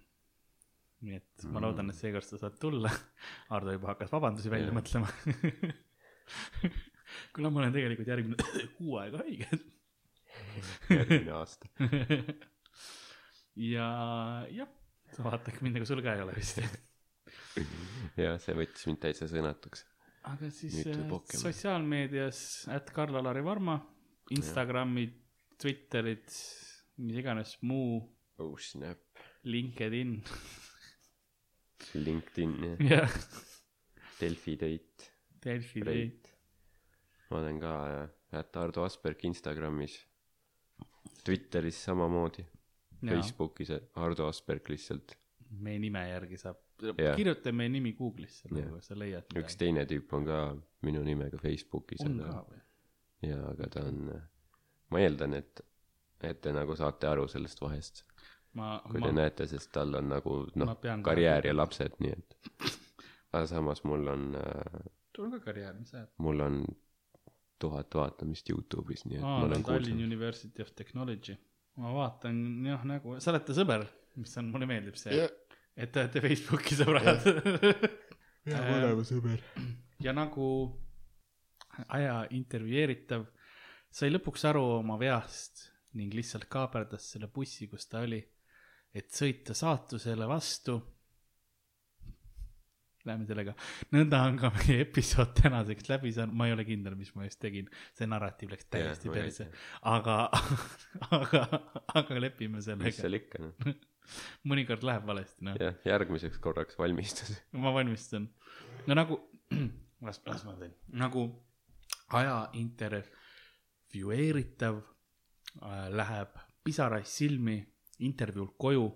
nii et ma Mm. loodan, et seekord sa saad tulla. Ardo juba hakkas vabandusi välja Jah. mõtlema. kuna ma olen tegelikult järgmine kuu aega haige. järgmine aasta. ja jah, vaatad mind nagu sul ka ei ole vist. jah, see võttis mind täitsa sõnatuks. aga siis Pokemon? sotsiaalmeedias, et Karl-Alari Varma, Instagramid, Twitterid, mis iganes muu, oh snap. LinkedIn LinkedIn jah, ja Delfi date. Delfi. Date. ma olen ka äh, ätt Ardo Asperg Instagramis. Twitteris samamoodi. Facebookis Ardo Asperg lihtsalt. meie nime järgi saab, Jah. kirjuta meie nimi Google'isse Jah. nagu sa leiad üks. teine tüüp on ka minu nimega Facebookis, on aga ka, või? jaa, aga ta on, ma eeldan, et, et te nagu saate aru sellest vahest, ma, kui ma te, näete, sest tal on nagu noh karjäär ja lapsed, nii et. aga samas mul on äh,, sul on ka karjäär, mis sa ajad? mul on tuhat vaatamist Youtube'is, nii et aa, ma olen Tallinn kuulnud. University of Technology. ma vaatan jah, nagu, sa oled ta sõber, mis on, mulle meeldib see, et te olete Facebooki sõbrad. sõber. ja nagu aja intervjueeritav sai lõpuks aru oma veast ning lihtsalt kaaberdas selle bussi, kus ta oli, et sõita saatusele vastu. Läheme sellega, nõnda on ka meie episood tänaseks läbi saanud, ma ei ole kindel, mis ma just tegin, see narratiiv läks täiesti perse. aga, aga, aga lepime mis sellega, seal ikka noh, mõnikord läheb valesti, noh. jah, järgmiseks korraks valmistus. ma valmistan. no nagu, las, las ma teen, nagu aja intervjueeritav äh, läheb pisaraid silmi intervjuult koju,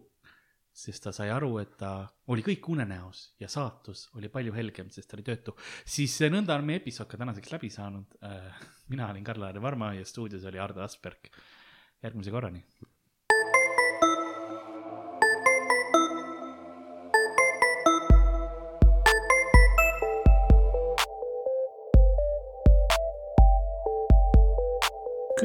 sest ta sai aru, et ta oli kõik unenäos ja saatus oli palju helgem, sest ta oli töötu. siis äh, nõnda on meie episood ka tänaseks läbi saanud. mina olin Karl-Lari Varma ja stuudios oli Ardo Asperg. järgmise korrani.